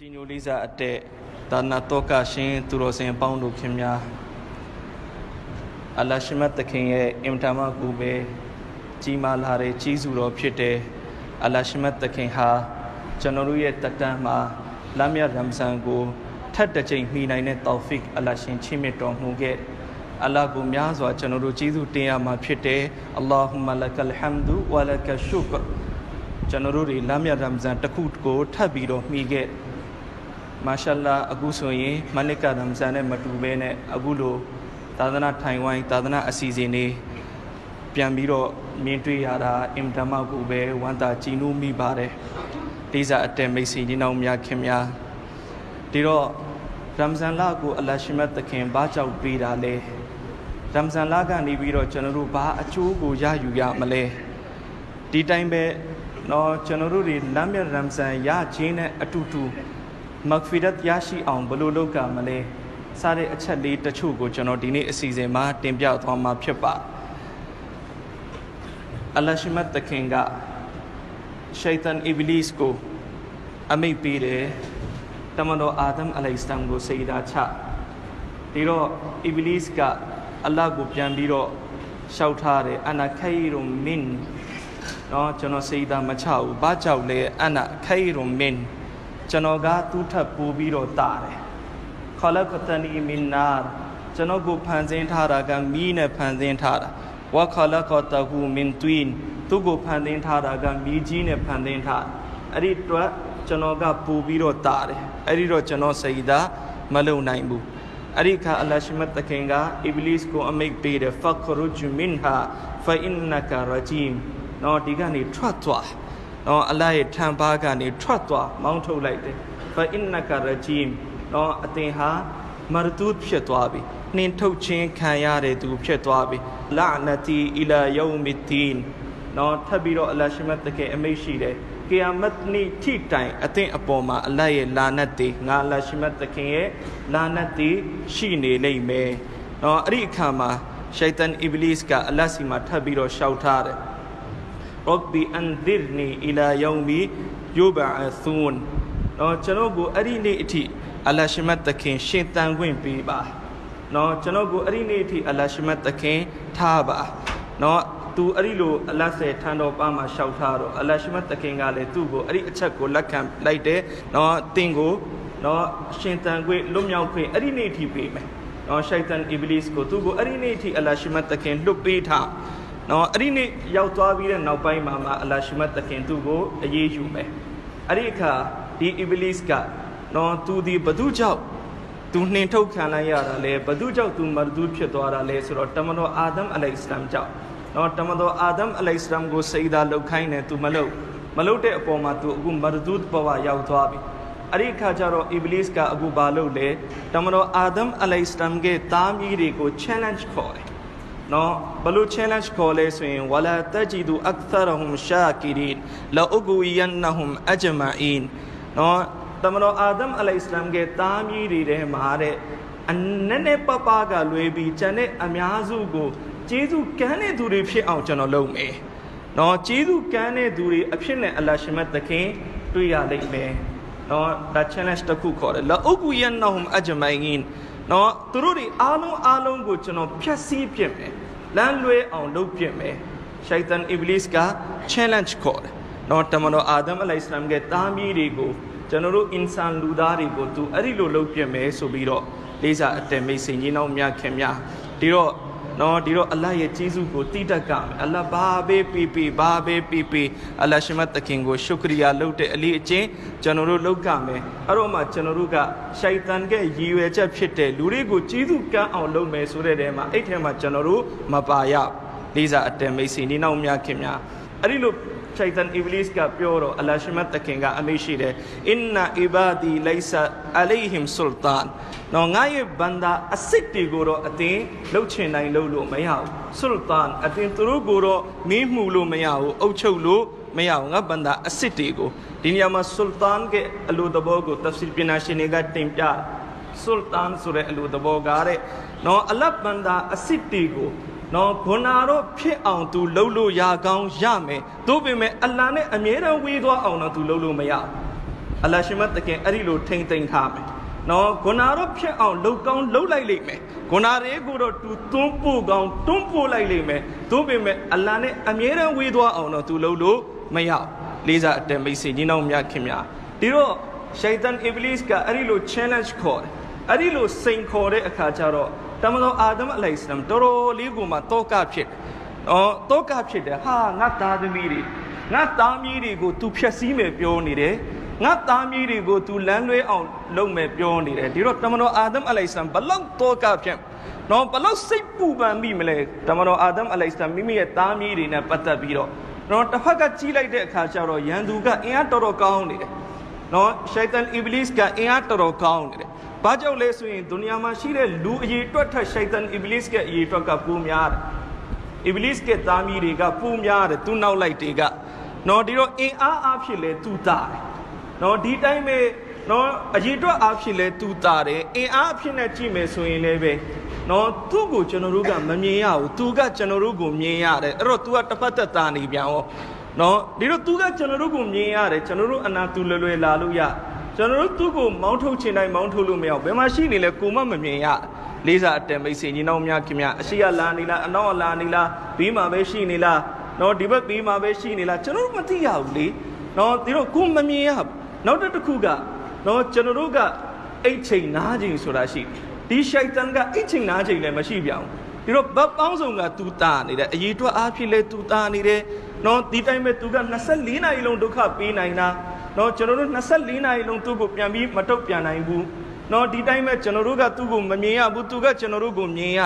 ကြီးညိုလေးစားအတဲ့ဒါနာတောကရှင်သူတော်စင်အပေါင်းတို့ခင်များအလ္လာရှိမတ်သခင်ရဲ့အင်တာမကူပဲကြီးမားလာတဲ့ကြီးစုတော်ဖြစ်တဲ့အလ္လာရှိမတ်သခင်ဟာကျွန်တော်တို့ရဲ့တတန်းမှာလမ်းမြတ်ရမ်ဇန်ကိုထပ်တစ်ချိန်မှီနိုင်တဲ့တောဖစ်အလ္လာရှင်ချီးမြှင့်တော်မူခဲ့အလ္လာကိုများစွာကျွန်တော်တို့ကျေးဇူးတင်ရမှာဖြစ်တယ်အလ္လာဟူမလကလ်ဟမ်ဒူဝလကရှုကရကျွန်တော်တို့တွေလမ်းမြတ်ရမ်ဇန်တစ်ခုကိုထပ်ပြီးတော့မှီခဲ့ မာရှာလာအခုဆိုရင်မနစ်ကရမ်ဇန်နဲ့မတူဘဲနဲ့အခုလိုသာသနာထိုင်ဝိုင်းသာသနာအစီအစဉ်တွေပြန်ပြီးတော့မြင်တွေ့ရတာအင်တမကိုပဲဝမ်းသာကြည်နူးမိပါတယ်ဒီစားအတဲမိတ်ဆွေညီနောင်များခင်များဒီတော့ရမ်ဇန်လကိုအလရှိမတ်သခင်ဘာကြောင့်ပေးတာလဲရမ်ဇန်လကနေပြီးတော့ကျွန်တော်တို့ဘာအကျိုးကိုရယူရမလဲဒီတိုင်းပဲတော့ကျွန်တော်တို့တွေလမ်းမြရမ်ဇန်ရခြင်းနဲ့အတူတူ မဂ်ဖီရတ်ရရှိအောင်ဘယ်လိုလုပ်ကမလဲစတဲ့အချက်လေးတချို့ကိုကျွန်တော်ဒီနေ့အစီအစဉ်မှာတင်ပြသွားမှာဖြစ်ပါအလရှိမတ်တခင်ကရှိုက်တန်အီဘလစ်ကိုအမိတ်ပေးတယ်တမန်တော်အာဒမ်အလိုင်စလမ်ကိုစေဒါချဒီတော့အီဘလစ်ကအလ္လာဟ်ကိုပြန်ပြီးတော့ရှောက်ထားတယ်အနာခိုင်ရုံမင်နော်ကျွန်တော်စေဒါမချဘူးဘာကြောင့်လဲအနာခိုင်ရုံမင် ကျွန်တော်ကသူ့ထပ်ပိုးပြီးတော့တာတယ်ခလကတနီမင်နာကျွန်တော်ကိုဖန်ဆင်းထားတာကမီးနဲ့ဖန်ဆင်းထားတာဝခလကတဟူမင်တွင်သူ့ကိုဖန်ဆင်းထားတာကမီးကြီးနဲ့ဖန်ဆင်းထားအဲ့ဒီတော့ကျွန်တော်ကပို့ပြီးတော့တာတယ်အဲ့ဒီတော့ကျွန်တော်စိတ်သားမလုံနိုင်ဘူးအဲ့ဒီခါအလရှိမတ်တခင်ကအီဘလစ်ကိုအမိတ်ပေးတယ်ဖခရုဂျူမင်ဟာဖအင်နကာရဂျီမ်နော်ဒီကနေထွက်သွား နော်အလ္လာဟ်ရဲ့ထံပါးကနေထွက်သွားမောင်းထုတ်လိုက်တယ်ဖအင်နကာရဂျီမ်နော်အသင်ဟာမရတူဖြစ်သွားပြီနှင်ထုတ်ခြင်းခံရတဲ့သူဖြစ်သွားပြီလာနတီအီလာယုံမီတီန်နော်ထပ်ပြီးတော့အလရှိမတ်တကယ်အမိတ်ရှိတယ်ကီယာမတ်နေ့ထိတိုင်အသင်အပေါ်မှာအလတ်ရဲ့လာနတ်တွေငါအလရှိမတ်တခင်ရဲ့လာနတ်တွေရှိနေလိမ့်မယ်နော်အဲ့ဒီအခါမှာရှိုက်တန်အီဘလစ်ကအလတ်စီမှာထပ်ပြီးတော့ရှောက်ထားတယ် ရောဘီအန်ဒီရနီအီလာယောမီယူဘအသူန်နော်ကျွန်တော်ကိုအဲ့ဒီနေ့အထိအလရှိမတ်တခင်ရှင်းတန်ခွင့်ပေးပါနော်ကျွန်တော်ကိုအဲ့ဒီနေ့အထိအလရှိမတ်တခင်ထားပါနော်သူအဲ့ဒီလိုအလတ်ဆယ်ထန်တော်ပါမှာရှောက်ထားတော့အလရှိမတ်တခင်ကလည်းသူ့ကိုအဲ့ဒီအချက်ကိုလက်ခံလိုက်တယ်နော်တင်ကိုနော်ရှင်တန်ခွင့်လွတ်မြောက်ခွင့်အဲ့ဒီနေ့အထိပေးမယ်နော်ရှိုက်တန်အီဘလစ်ကိုသူ့ကိုအဲ့ဒီနေ့အထိအလရှိမတ်တခင်လွတ်ပေးထား နော်အဲ့ဒီနေ့ရောက်သွားပြီးတဲ့နောက်ပိုင်းမှာမှအလရှိမတ်တခင်သူ့ကိုအေးအေးယူမယ်အဲ့ဒီအခါဒီအီဘလစ်ကနော်သူဒီဘသူကြောင့်သူနှင်ထုတ်ခံလိုက်ရတာလဲဘသူကြောင့်သူမရဒူးဖြစ်သွားတာလဲဆိုတော့တမန်တော်အာဒမ်အလိုင်စလမ်ကြောင့်နော်တမန်တော်အာဒမ်အလိုင်စလမ်ကိုစိတ်သာလောက်ခိုင်းတယ်သူမလုပ်မလုပ်တဲ့အပေါ်မှာသူအခုမရဒူးဘဝရောက်သွားပြီအဲ့ဒီခါကျတော့အီဘလစ်ကအခုဘာလုပ်လဲတမန်တော်အာဒမ်အလိုင်စလမ်ရဲ့သားမီးတွေကို challenge ခေါ်တယ် နော်ဘလို့ challenge ခေါ်လဲဆိုရင်ဝလာတဂျီဒူအခသရဟွမ်ရှာကီရီလာအဂူယန်နဟွမ်အဂျမာအင်နော်တမန်တော်အာဒမ်အလိုင်စလမ်ရဲ့သားမီးတွေထဲမှာတဲ့အနည်းနဲ့ပပကလွေပြီးကျန်တဲ့အများစုကိုကျေးဇူးကမ်းတဲ့သူတွေဖြစ်အောင်ကျွန်တော်လုပ်မယ်။နော်ကျေးဇူးကမ်းတဲ့သူတွေအဖြစ်နဲ့အလ္လာရှိမတ်သခင်တွေ့ရလိမ့်မယ်။နော်ဒါ challenge တစ်ခုခေါ်တယ်။လာအကူယန်နဟွမ်အဂျမိုင်င် နော်သူတို့တွေအားလုံးအားလုံးကိုကျွန်တော်ဖျက်ဆီးပြစ်မယ်။လမ်းလွဲအောင်လုပ်ပြစ်မယ်။ရှိုက်တန်အီဘလစ်က challenge ခေါ်တယ်။နော်တမန်တော်အာဒမ်အလိုင်စလမ်ရဲ့တားမီးတွေကိုကျွန်တော်တို့အင်ဆန်လူသားတွေကိုသူအဲ့ဒီလိုလုပ်ပြစ်မယ်ဆိုပြီးတော့လေးစားအတ္တမိတ်ဆွေကြီးနောင်များခင်များဒီတော့ နော်ဒီတော့အလ္လာဟ်ရဲ့ကျေးဇူးကိုတိတတ်ကမယ်အလ္လာဟ်ဘာပဲပီပီဘာပဲပီပီအလ္လာဟ်ရှိမတ်တခင်ကိုရှုကရီယာလုပ်တဲ့အလေးအကျင့်ကျွန်တော်တို့လုပ်ကမယ်အဲ့တော့မှကျွန်တော်တို့ကရှိုက်တန်ရဲ့ရည်ရွယ်ချက်ဖြစ်တဲ့လူတွေကိုကျေးဇူးကမ်းအောင်လုပ်မယ်ဆိုတဲ့တဲမှာအဲ့ထဲမှာကျွန်တော်တို့မပါရလေးစားအတ္တမိတ်ဆွေနေနောက်များခင်များအဲ့ဒီလို ရှိုက်တန်အီဘလစ်ကပြောတော့အလ္လာဟ်ရှိမတ်တခင်ကအမေရှိတယ်အင်နာအီဘာဒီလိုင်ဆာအလိုင်ဟင်ဆူလ်တန်နော်ငါရဲ့ဘန္တာအစစ်တွေကိုတော့အတင်းလှုပ်ချင်နိုင်လို့လို့မရဘူးဆူလ်တန်အတင်းသူတို့ကိုတော့မင်းမှုလို့မရဘူးအုပ်ချုပ်လို့မရဘူးငါဘန္တာအစစ်တွေကိုဒီနေရာမှာဆူလ်တန်ရဲ့အလိုတဘောကိုတဖ်ဆီပညာရှင်တွေကတင်ပြဆူလ်တန်ဆိုတဲ့အလိုတဘောကတဲ့နော်အလတ်ဘန္တာအစစ်တွေကို နော်ဂုဏတော့ဖြစ်အောင်သူလှုပ်လို့ရကောင်းရမယ်တို့ပေမဲ့အလ္လာဟ်နဲ့အမြဲတမ်းဝေးသွားအောင်တော့သူလှုပ်လို့မရဘူးအလ္လာဟ်ရှင်မတခင်အဲ့ဒီလိုထိမ့်သိမ့်ထားမယ်နော်ဂုနာတော့ဖြစ်အောင်လှုပ်ကောင်းလှုပ်လိုက်လိမ့်မယ်ဂုနာတွေကိုတော့သူသွန်းပို့ကောင်းတွန်းပို့လိုက်လိမ့်မယ်သို့ပေမဲ့အလ္လာဟ်နဲ့အမြဲတမ်းဝေးသွားအောင်တော့သူလှုပ်လို့မရအောင်လေးစားအတန်မိတ်ဆွေညီနောင်များခင်များဒီတော့ရှိုက်တန်အီဘလစ်ကအဲ့ဒီလို challenge ခေါ်တယ်အဲ့ဒီလိုစိန်ခေါ်တဲ့အခါကျတော့ တမန်တော်အာဒမ်အလိုင်စလမ်တော်တော်လေးကိုမှတောကဖြစ်တယ်။အော်တောကဖြစ်တယ်ဟာငါသားသမီးတွေငါသားမီးတွေကို तू ဖြက်စီးမယ်ပြောနေတယ်။ငါသားမီးတွေကို तू လမ်းလွဲအောင်လုပ်မယ်ပြောနေတယ်။ဒီတော့တမန်တော်အာဒမ်အလိုင်စလမ်ဘလောက်တောကဖြစ်နော်ဘလောက်စိတ်ပူပန်မိမလဲတမန်တော်အာဒမ်အလိုင်စလမ်မိမိရဲ့သားမီးတွေနဲ့ပတ်သက်ပြီးတော့နော်တစ်ဖက်ကကြီးလိုက်တဲ့အခါကျတော့ယန်သူကအင်အားတော်တော်ကောင်းနေတယ်။နော်ရှိုက်တန်အီဘလစ်ကအင်အားတော်တော်ကောင်းနေတယ်။ ဘာကြောင့်လဲဆိုရင်ဒုနီယာမှာရှိတဲ့လူအရေးအတွက်ထက်ရှိုက်တန်အီဘလစ်ကအရေးအတွက်ကပိုများတယ်။အီဘလစ်ကသားမီးတွေကပိုများတယ်သူနောက်လိုက်တွေကနော်ဒီတော့အင်အားအဖြစ်လဲသူတာတယ်။နော်ဒီတိုင်းပဲနော်အရေးအတွက်အဖြစ်လဲသူတာတယ်အင်အားအဖြစ်နဲ့ကြည့်မယ်ဆိုရင်လည်းပဲနော်သူ့ကိုကျွန်တော်တို့ကမမြင်ရဘူးသူကကျွန်တော်တို့ကိုမြင်ရတယ်အဲ့တော့ तू ကတစ်ဖက်သက်သားနေပြန်ရောနော်ဒီတော့ तू ကကျွန်တော်တို့ကိုမြင်ရတယ်ကျွန်တော်တို့အနာသူလွယ်လွယ်လာလို့ရ ကျွန်တော်တို့သူ့ကိုမောင်းထုတ်ချင်တိုင်းမောင်းထုတ်လို့မရဘူးဘယ်မှာရှိနေလဲကိုမမမြင်ရလေးစားအတန်မိတ်ဆွေညီနောင်များခင်ဗျာအရှိရလာနေလားအနောက်ကလာနေလားဘေးမှာပဲရှိနေလားနော်ဒီဘက်ဘေးမှာပဲရှိနေလားကျွန်တော်တို့မသိရဘူးလေနော်ဒီတော့ကိုမမြင်ရဘူးနောက်တစ်ခုကနော်ကျွန်တော်တို့ကအိတ်ချိန်နားချိန်ဆိုတာရှိတယ်ဒီရှိုက်တန်ကအိတ်ချိန်နားချိန်လည်းမရှိပြောင်းဒီတော့ဘတ်ပေါင်းစုံကသူတာနေတယ်အရေးအတွက်အားဖြင့်လဲသူတာနေတယ်နော်ဒီတိုင်းပဲသူက24နာရီလုံးဒုက္ခပေးနိုင်တာ နော်ကျွန်တော်တို့24နာရီလုံးသူ့ကိုပြန်ပြီးမတုတ်ပြန်နိုင်ဘူးနော်ဒီတိုင်းပဲကျွန်တော်တို့ကသူ့ကိုမမြင်ရဘူးသူကကျွန်တော်တို့ကိုမြင်ရ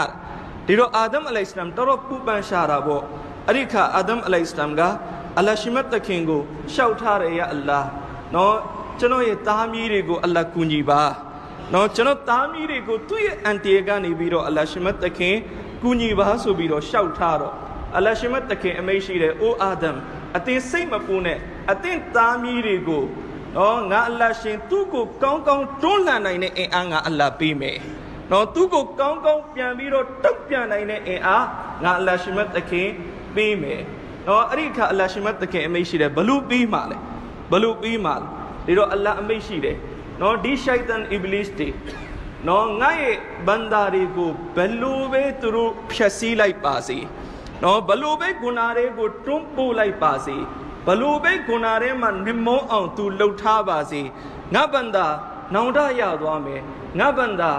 ဒီတော့အာဒမ်အလိုင်စလမ်တော်တော်ပူပန်ရှာတာပေါ့အဲ့ဒီခါအာဒမ်အလိုင်စလမ်ကအလ္လာရှိမတ်တခင်ကိုရှောက်ထားတယ်ရအလ္လာနော်ကျွန်တော်ရဲ့သားမီးတွေကိုအလ္လာကူညီပါနော်ကျွန်တော်သားမီးတွေကိုသူ့ရဲ့အန်တီကနေပြီးတော့အလ္လာရှိမတ်တခင်ကူညီပါဆိုပြီးတော့ရှောက်ထားတော့အလ္လာရှိမတ်တခင်အမိတ်ရှိတယ်အိုအာဒမ် အတင်းစိတ်မပူနဲ့အတင်းသားမီးတွေကိုနော်ငါအလ္လာရှင်သူ့ကိုကောင်းကောင်းတွန်းလှန်နိုင်တဲ့အင်အားငါအလ္လာပေးမယ်နော်သူ့ကိုကောင်းကောင်းပြန်ပြီးတော့တုတ်ပြန်နိုင်တဲ့အင်အားငါအလ္လာရှိမတ်တခင်ပေးမယ်နော်အဲ့ဒီအခါအလ္လာရှိမတ်တခင်အမိတ်ရှိတယ်ဘလို့ပြီးမှလဲဘလို့ပြီးမှလဲဒီတော့အလ္လာအမိတ်ရှိတယ်နော်ဒီရှိုက်တန်အီဘလစ်တွေနော်ငါရဲ့ဘန္တာတွေကိုဘလို့ပဲသူတို့ဖျက်ဆီးလိုက်ပါစေ နော်ဘလို့ပဲဂုဏတွေကိုတွန်းပို့လိုက်ပါစေဘလို့ပဲဂုဏတွေမှာနှမုံအောင်သူလှုပ်ထားပါစေငါဘန္တာနောင်တရသွားမယ်ငါဘန္တာ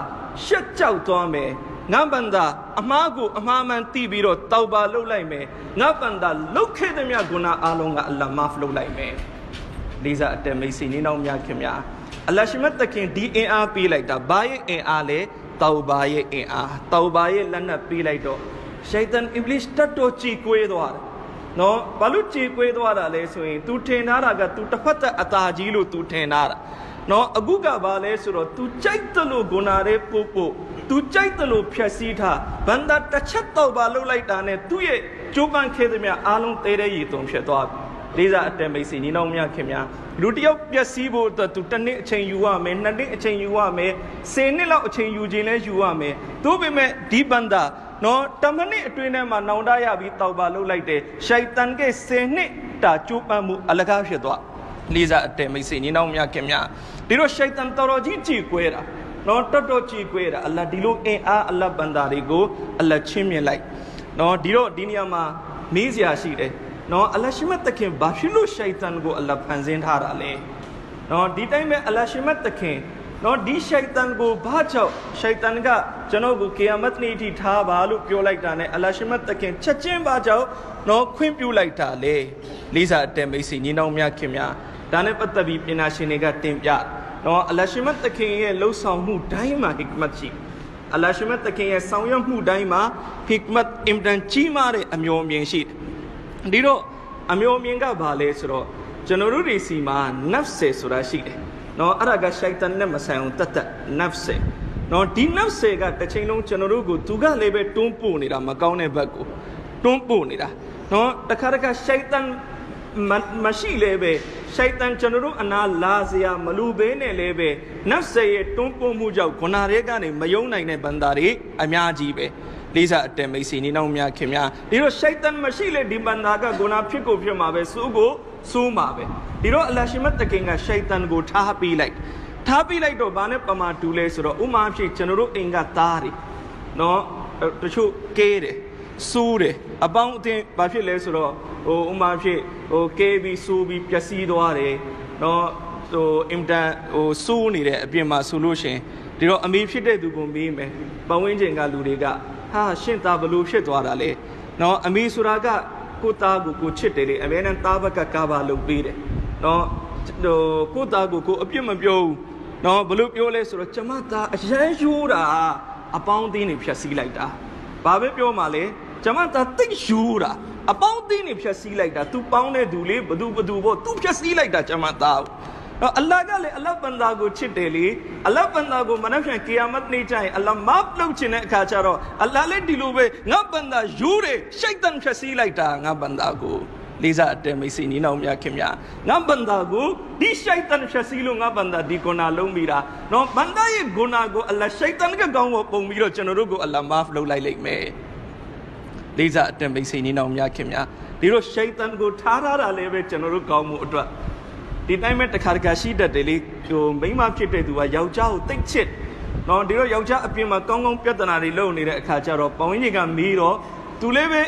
ရှက်ကြောက်သွားမယ်ငါဘန္တာအမားကိုအမှားမှန်သိပြီးတော့တောက်ပါလှုပ်လိုက်မယ်ငါဘန္တာလှုပ်ခဲ့တဲ့မြတ်ဂုဏအလုံးကအလ္လာမာဖလှုပ်လိုက်မယ်လေးစားအတမိတ်စီနေနောက်များခင်များအလ္လာရှိမတ်တခင်ဒီအင်အားပေးလိုက်တာဘာရဲ့အင်အားလဲတောဘာရဲ့အင်အားတောဘာရဲ့လက်နက်ပေးလိုက်တော့ ရှိုက်တန်အင်္ဂလိပ်တတ်တော့ကြည်ကွေးသွားတယ်နော်ဘာလို့ကြည်ကွေးသွားတာလဲဆိုရင် तू ထင်ထားတာက तू တစ်ဖက်သက်အသာကြီးလို့ तू ထင်ထားတာနော်အခုကဘာလဲဆိုတော့ तू ကြိုက်တယ်လို့ဂုဏရဲပို့ပို့ तू ကြိုက်တယ်လို့ဖြက်စီးထားဘန္တာတစ်ချက်တော့ပါလှုပ်လိုက်တာနဲ့သူ့ရဲ့ကျိုးပန်းခဲသမျှအားလုံးတဲတဲ့ရည်တုံဖြစ်သွားပြီလေးစားအတန်မိတ်စီညီနောင်မြခင်များလူတယောက်ပျက်စီးဖို့အတွက်သူတစ်နှစ်အချိန်ယူရမယ်နှစ်နှစ်အချိန်ယူရမယ်ဆယ်နှစ်လောက်အချိန်ယူခြင်းလဲယူရမယ်သို့ပေမဲ့ဒီဘန္တာ နော်တမနစ်အတွင်းထဲမှာနောင်တရပြီးတောက်ပါလှုပ်လိုက်တယ်ရှိုက်တန်ကဆယ်နှစ်တာကျိုးပန်းမှုအလကားဖြစ်သွားလေးစားအတန်မိတ်စီညီနောင်မြခင်များဒီတော့ရှိုက်တန်တော်တော်ကြီးကြည်ကွဲတာနော်တော်တော်ကြည်ကွဲတာအလ္လာဒီလိုအင်အားအလ္လာဘန္တာတွေကိုအလ္လာချင်းမြင်လိုက်နော်ဒီတော့ဒီနေရာမှာမေးစရာရှိတယ်နော်အလရှိမတ်တခင်ဘာဖြစ်လို့ရှိုက်တန်ကိုအလဖန်ဆင်းထားတာလဲနော်ဒီတိုင်းပဲအလရှိမတ်တခင် နော်ဒီရှိုက်တန်ကိုဘာကြောင့်ရှိုက်တန်ကကျွန်တော်ကိုကေယာမတ်နေ့ထိထားပါလို့ပြောလိုက်တာ ਨੇ အလရှိမတ်တခင်ချက်ချင်းဘာကြောင့်နော်ခွင့်ပြုလိုက်တာလေလေးစားအတန်မိတ်စီညီနောင်များခင်များဒါနဲ့ပတ်သက်ပြီးပညာရှင်တွေကတင်ပြနော်အလရှိမတ်တခင်ရဲ့လှုပ်ဆောင်မှုတိုင်းမှာဟိကမတ်ရှိအလရှိမတ်တခင်ရဲ့ဆောင်ရွက်မှုတိုင်းမှာဟိကမတ်အင်တန်ကြီးမားတဲ့အမျိုးမြင်ရှိတယ်ဒီတော့အမျိုးမြင်ကဘာလဲဆိုတော့ကျွန်တော်တို့တွေစီမှာ nafs ဆိုတာရှိတယ် နော်အဲ့ဒါကရှိုက်တန်နဲ့မဆိုင်အောင်တတ်တတ် nafs နော်ဒီ nafs ကတစ်ချိန်လုံးကျွန်တော်တို့ကိုသူကလည်းပဲတွန်းပို့နေတာမကောင်းတဲ့ဘက်ကိုတွန်းပို့နေတာနော်တခါတခါရှိုက်တန်မရှိလဲပဲရှိုက်တန်ကျွန်တော်တို့အနာလာစရာမလူဘဲနဲ့လဲပဲ nafs ရဲ့တွန်းပို့မှုကြောင့်ဂုဏတွေကနေမယုံနိုင်တဲ့ဘန္တာတွေအများကြီးပဲလေးစားအတန်မိတ်စီနေနောက်များခင်များဒီတော့ရှိုက်တန်မရှိလေဒီဘန္တာကဂုဏဖြစ်ကိုဖြစ်မှာပဲစူးကို စိုးမှာပဲဒီတော့အလရှိမတ်တခင်ကရှိုက်တန်ကိုထားပေးလိုက်ထားပေးလိုက်တော့ဘာနဲ့ပမာတူလဲဆိုတော့ဥမာဖြစ်ကျွန်တော်တို့အိမ်ကသားတွေနော်တချို့ကဲတယ်စိုးတယ်အပေါင်းအသင်းဘာဖြစ်လဲဆိုတော့ဟိုဥမာဖြစ်ဟိုကဲပြီးစိုးပြီးပျက်စီးသွားတယ်နော်ဟိုအင်တန်ဟိုစိုးနေတဲ့အပြင်မှာဆိုလို့ရှင်ဒီတော့အမေဖြစ်တဲ့သူကိုမေးမယ်ပဝင်းကျင်ကလူတွေကဟာရှင့်သားဘလို့ဖြစ်သွားတာလဲနော်အမေဆိုတာက ကိုသားကိုကိုချစ်တယ်လေအမေနဲ့သားဘက်ကကာဘာလုပ်ပေးတယ်နော်ဟိုကိုသားကိုကိုအပြစ်မပြောဘူးနော်ဘလို့ပြောလဲဆိုတော့ကျမသားအရန်ရိုးတာအပေါင်းအသင်းတွေဖြတ်စည်းလိုက်တာဘာပဲပြောမှလဲကျမသားတိတ်ရိုးတာအပေါင်းအသင်းတွေဖြတ်စည်းလိုက်တာ तू ပေါင်းတဲ့သူလေးဘသူဘသူပေါ့ तू ဖြတ်စည်းလိုက်တာကျမသား တော့အလ္လာဟ်ကလည်းအလ္လာဟ်ဘန္တာကိုချစ်တယ်လေအလ္လာဟ်ဘန္တာကိုမနက်ဖြန်ကီယာမတ်နေ့ကျရင်အလ္လာဟ်မာပ်လုပ်ချင်တဲ့အခါကျတော့အလ္လာဟ်လည်းဒီလိုပဲငါဘန္တာယူတယ်ရှိုက်တန်ဖြတ်စည်းလိုက်တာငါဘန္တာကိုလေးစားအတဲမိတ်ဆွေနီးနောင်များခင်ဗျာငါဘန္တာကိုဒီရှိုက်တန်ဖြတ်စည်းလို့ငါဘန္တာဒီကုနာလုံးမိတာနော်ဘန္တာရဲ့ဂုနာကိုအလ္လာဟ်ရှိုက်တန်ကကောင်းကိုပုံပြီးတော့ကျွန်တော်တို့ကိုအလ္လာဟ်မာဖ်လုပ်လိုက်လိမ့်မယ်လေးစားအတဲမိတ်ဆွေနီးနောင်များခင်ဗျာဒီလိုရှိုက်တန်ကိုထားထားတာလည်းပဲကျွန်တော်တို့ကောင်းမှုအတွက် ဒီတိုင်းမဲ့တခါတခါရှိတတ်တယ်လေဟိုမိန်းမဖြစ်တဲ့သူကယောက်ျားကိုတိတ်ချစ်နော်ဒီတော့ယောက်ျားအပြင်မှာကောင်းကောင်းပြဿနာတွေလုပ်နေတဲ့အခါကျတော့ပေါင်းရင်ကမီးတော့သူလည်းပဲ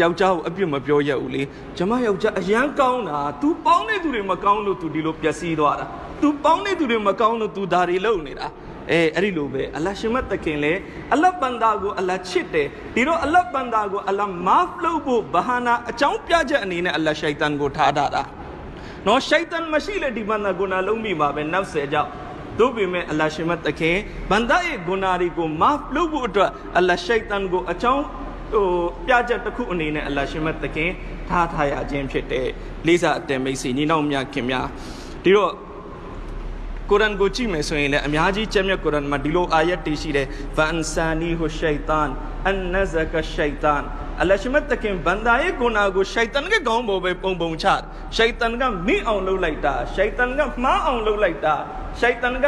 ယောက်ျားကိုအပြစ်မပြောရဘူးလေကျမယောက်ျားအရန်ကောင်းတာ तू ပေါင်းတဲ့သူတွေမကောင်းလို့ तू ဒီလိုပျက်စီးသွားတာ तू ပေါင်းတဲ့သူတွေမကောင်းလို့ तू ဒါတွေလုပ်နေတာအဲအဲ့ဒီလိုပဲအလ္လာရှင်မတ်တခင်လေအလ္လာဘန္တာကိုအလ္လာချစ်တယ်ဒီတော့အလ္လာဘန္တာကိုအလ္လာမာဖ်လုပ်ဖို့ဘာဟာနာအကြောင်းပြချက်အနေနဲ့အလ္လာရှိုက်တန်ကိုထားတာတာ နော်ရှိုက်တန်မရှိလေဒီဘန္တာကိုနာလုံးမိမှာပဲနောက်ဆယ်ကြောင့်တို့ပေမဲ့အလ္လာရှင်မတ်တခင်ဘန္တာရဲ့ဂုဏတွေကိုမာဖ်လုပ်ဖို့အတွက်အလ္လာရှိုက်တန်ကိုအကြောင်းဟိုပြချက်တစ်ခုအနေနဲ့အလ္လာရှင်မတ်တခင်ထားထားရခြင်းဖြစ်တဲ့လေးစားအတမိတ်စီညီနောင်များခင်များဒီတော့ကုရ်အာန်ကိုကြည့်မယ်ဆိုရင်လည်းအများကြီးကျမ်းမြတ်ကုရ်အာန်မှာဒီလိုအာယတ်တွေရှိတယ်ဖန်ဆာနီဟူရှိုက်တန်အန်နဇကရှိုက်တန် အလရှမတ်တခင်ဘန္ဒါရဲ့ဂုဏကိုရှိုက်တန်ကကောင်းပေါ်ပဲပုံပုံချရှိုက်တန်ကမိအောင်လုပ်လိုက်တာရှိုက်တန်ကမှားအောင်လုပ်လိုက်တာရှိုက်တန်က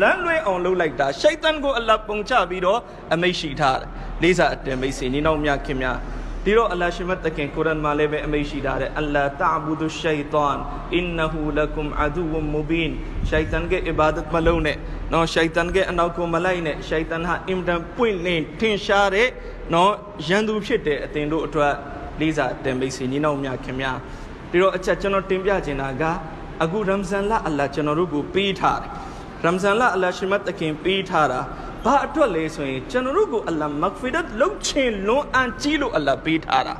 လမ်းလွဲအောင်လုပ်လိုက်တာရှိုက်တန်ကိုအလ္လာဟ်ပုံချပြီးတော့အမိတ်ရှိထားတယ်လေးစားအတမိတ်စီညီနောင်များခင်များ ဒီတော့အလ္လာဟ်ရှိမတ်တခင်ကုရ်အာန်မှာလည်းပဲအမိန့်ရှိထားတယ်အလ္လာတာဘူဒူရှိုင်တန်အင်နဟူလကုမ်အဒူဝမူဘင်ရှိုင်တန်ရဲ့အဘာဒတ်မလုံးနဲ့နော်ရှိုင်တန်ရဲ့အနောက်ကိုမလိုက်နဲ့ရှိုင်တန်ဟာအင်တန်ပွင့်လင်းထင်ရှားတဲ့နော်ရန်သူဖြစ်တဲ့အသင်တို့အတွက်လေးစားတင်ပိတ်စီညီနောင်များခင်များဒီတော့အချက်ကျွန်တော်တင်ပြချင်တာကအခုရမ်ဇန်လအလ္လာဟ်ကျွန်တော်တို့ကိုပေးထားတယ်ရမ်ဇန်လအလ္လာဟ်ရှိမတ်တခင်ပေးထားတာ ဘာအတွက်လဲဆိုရင်ကျွန်တော်တို့ကိုအလ္လာဟ်မဂ်ဖီရတ်လုပ်ချင်လွန်အန်ကြီးလို့အလ္လာဟ်ပေးထားတာ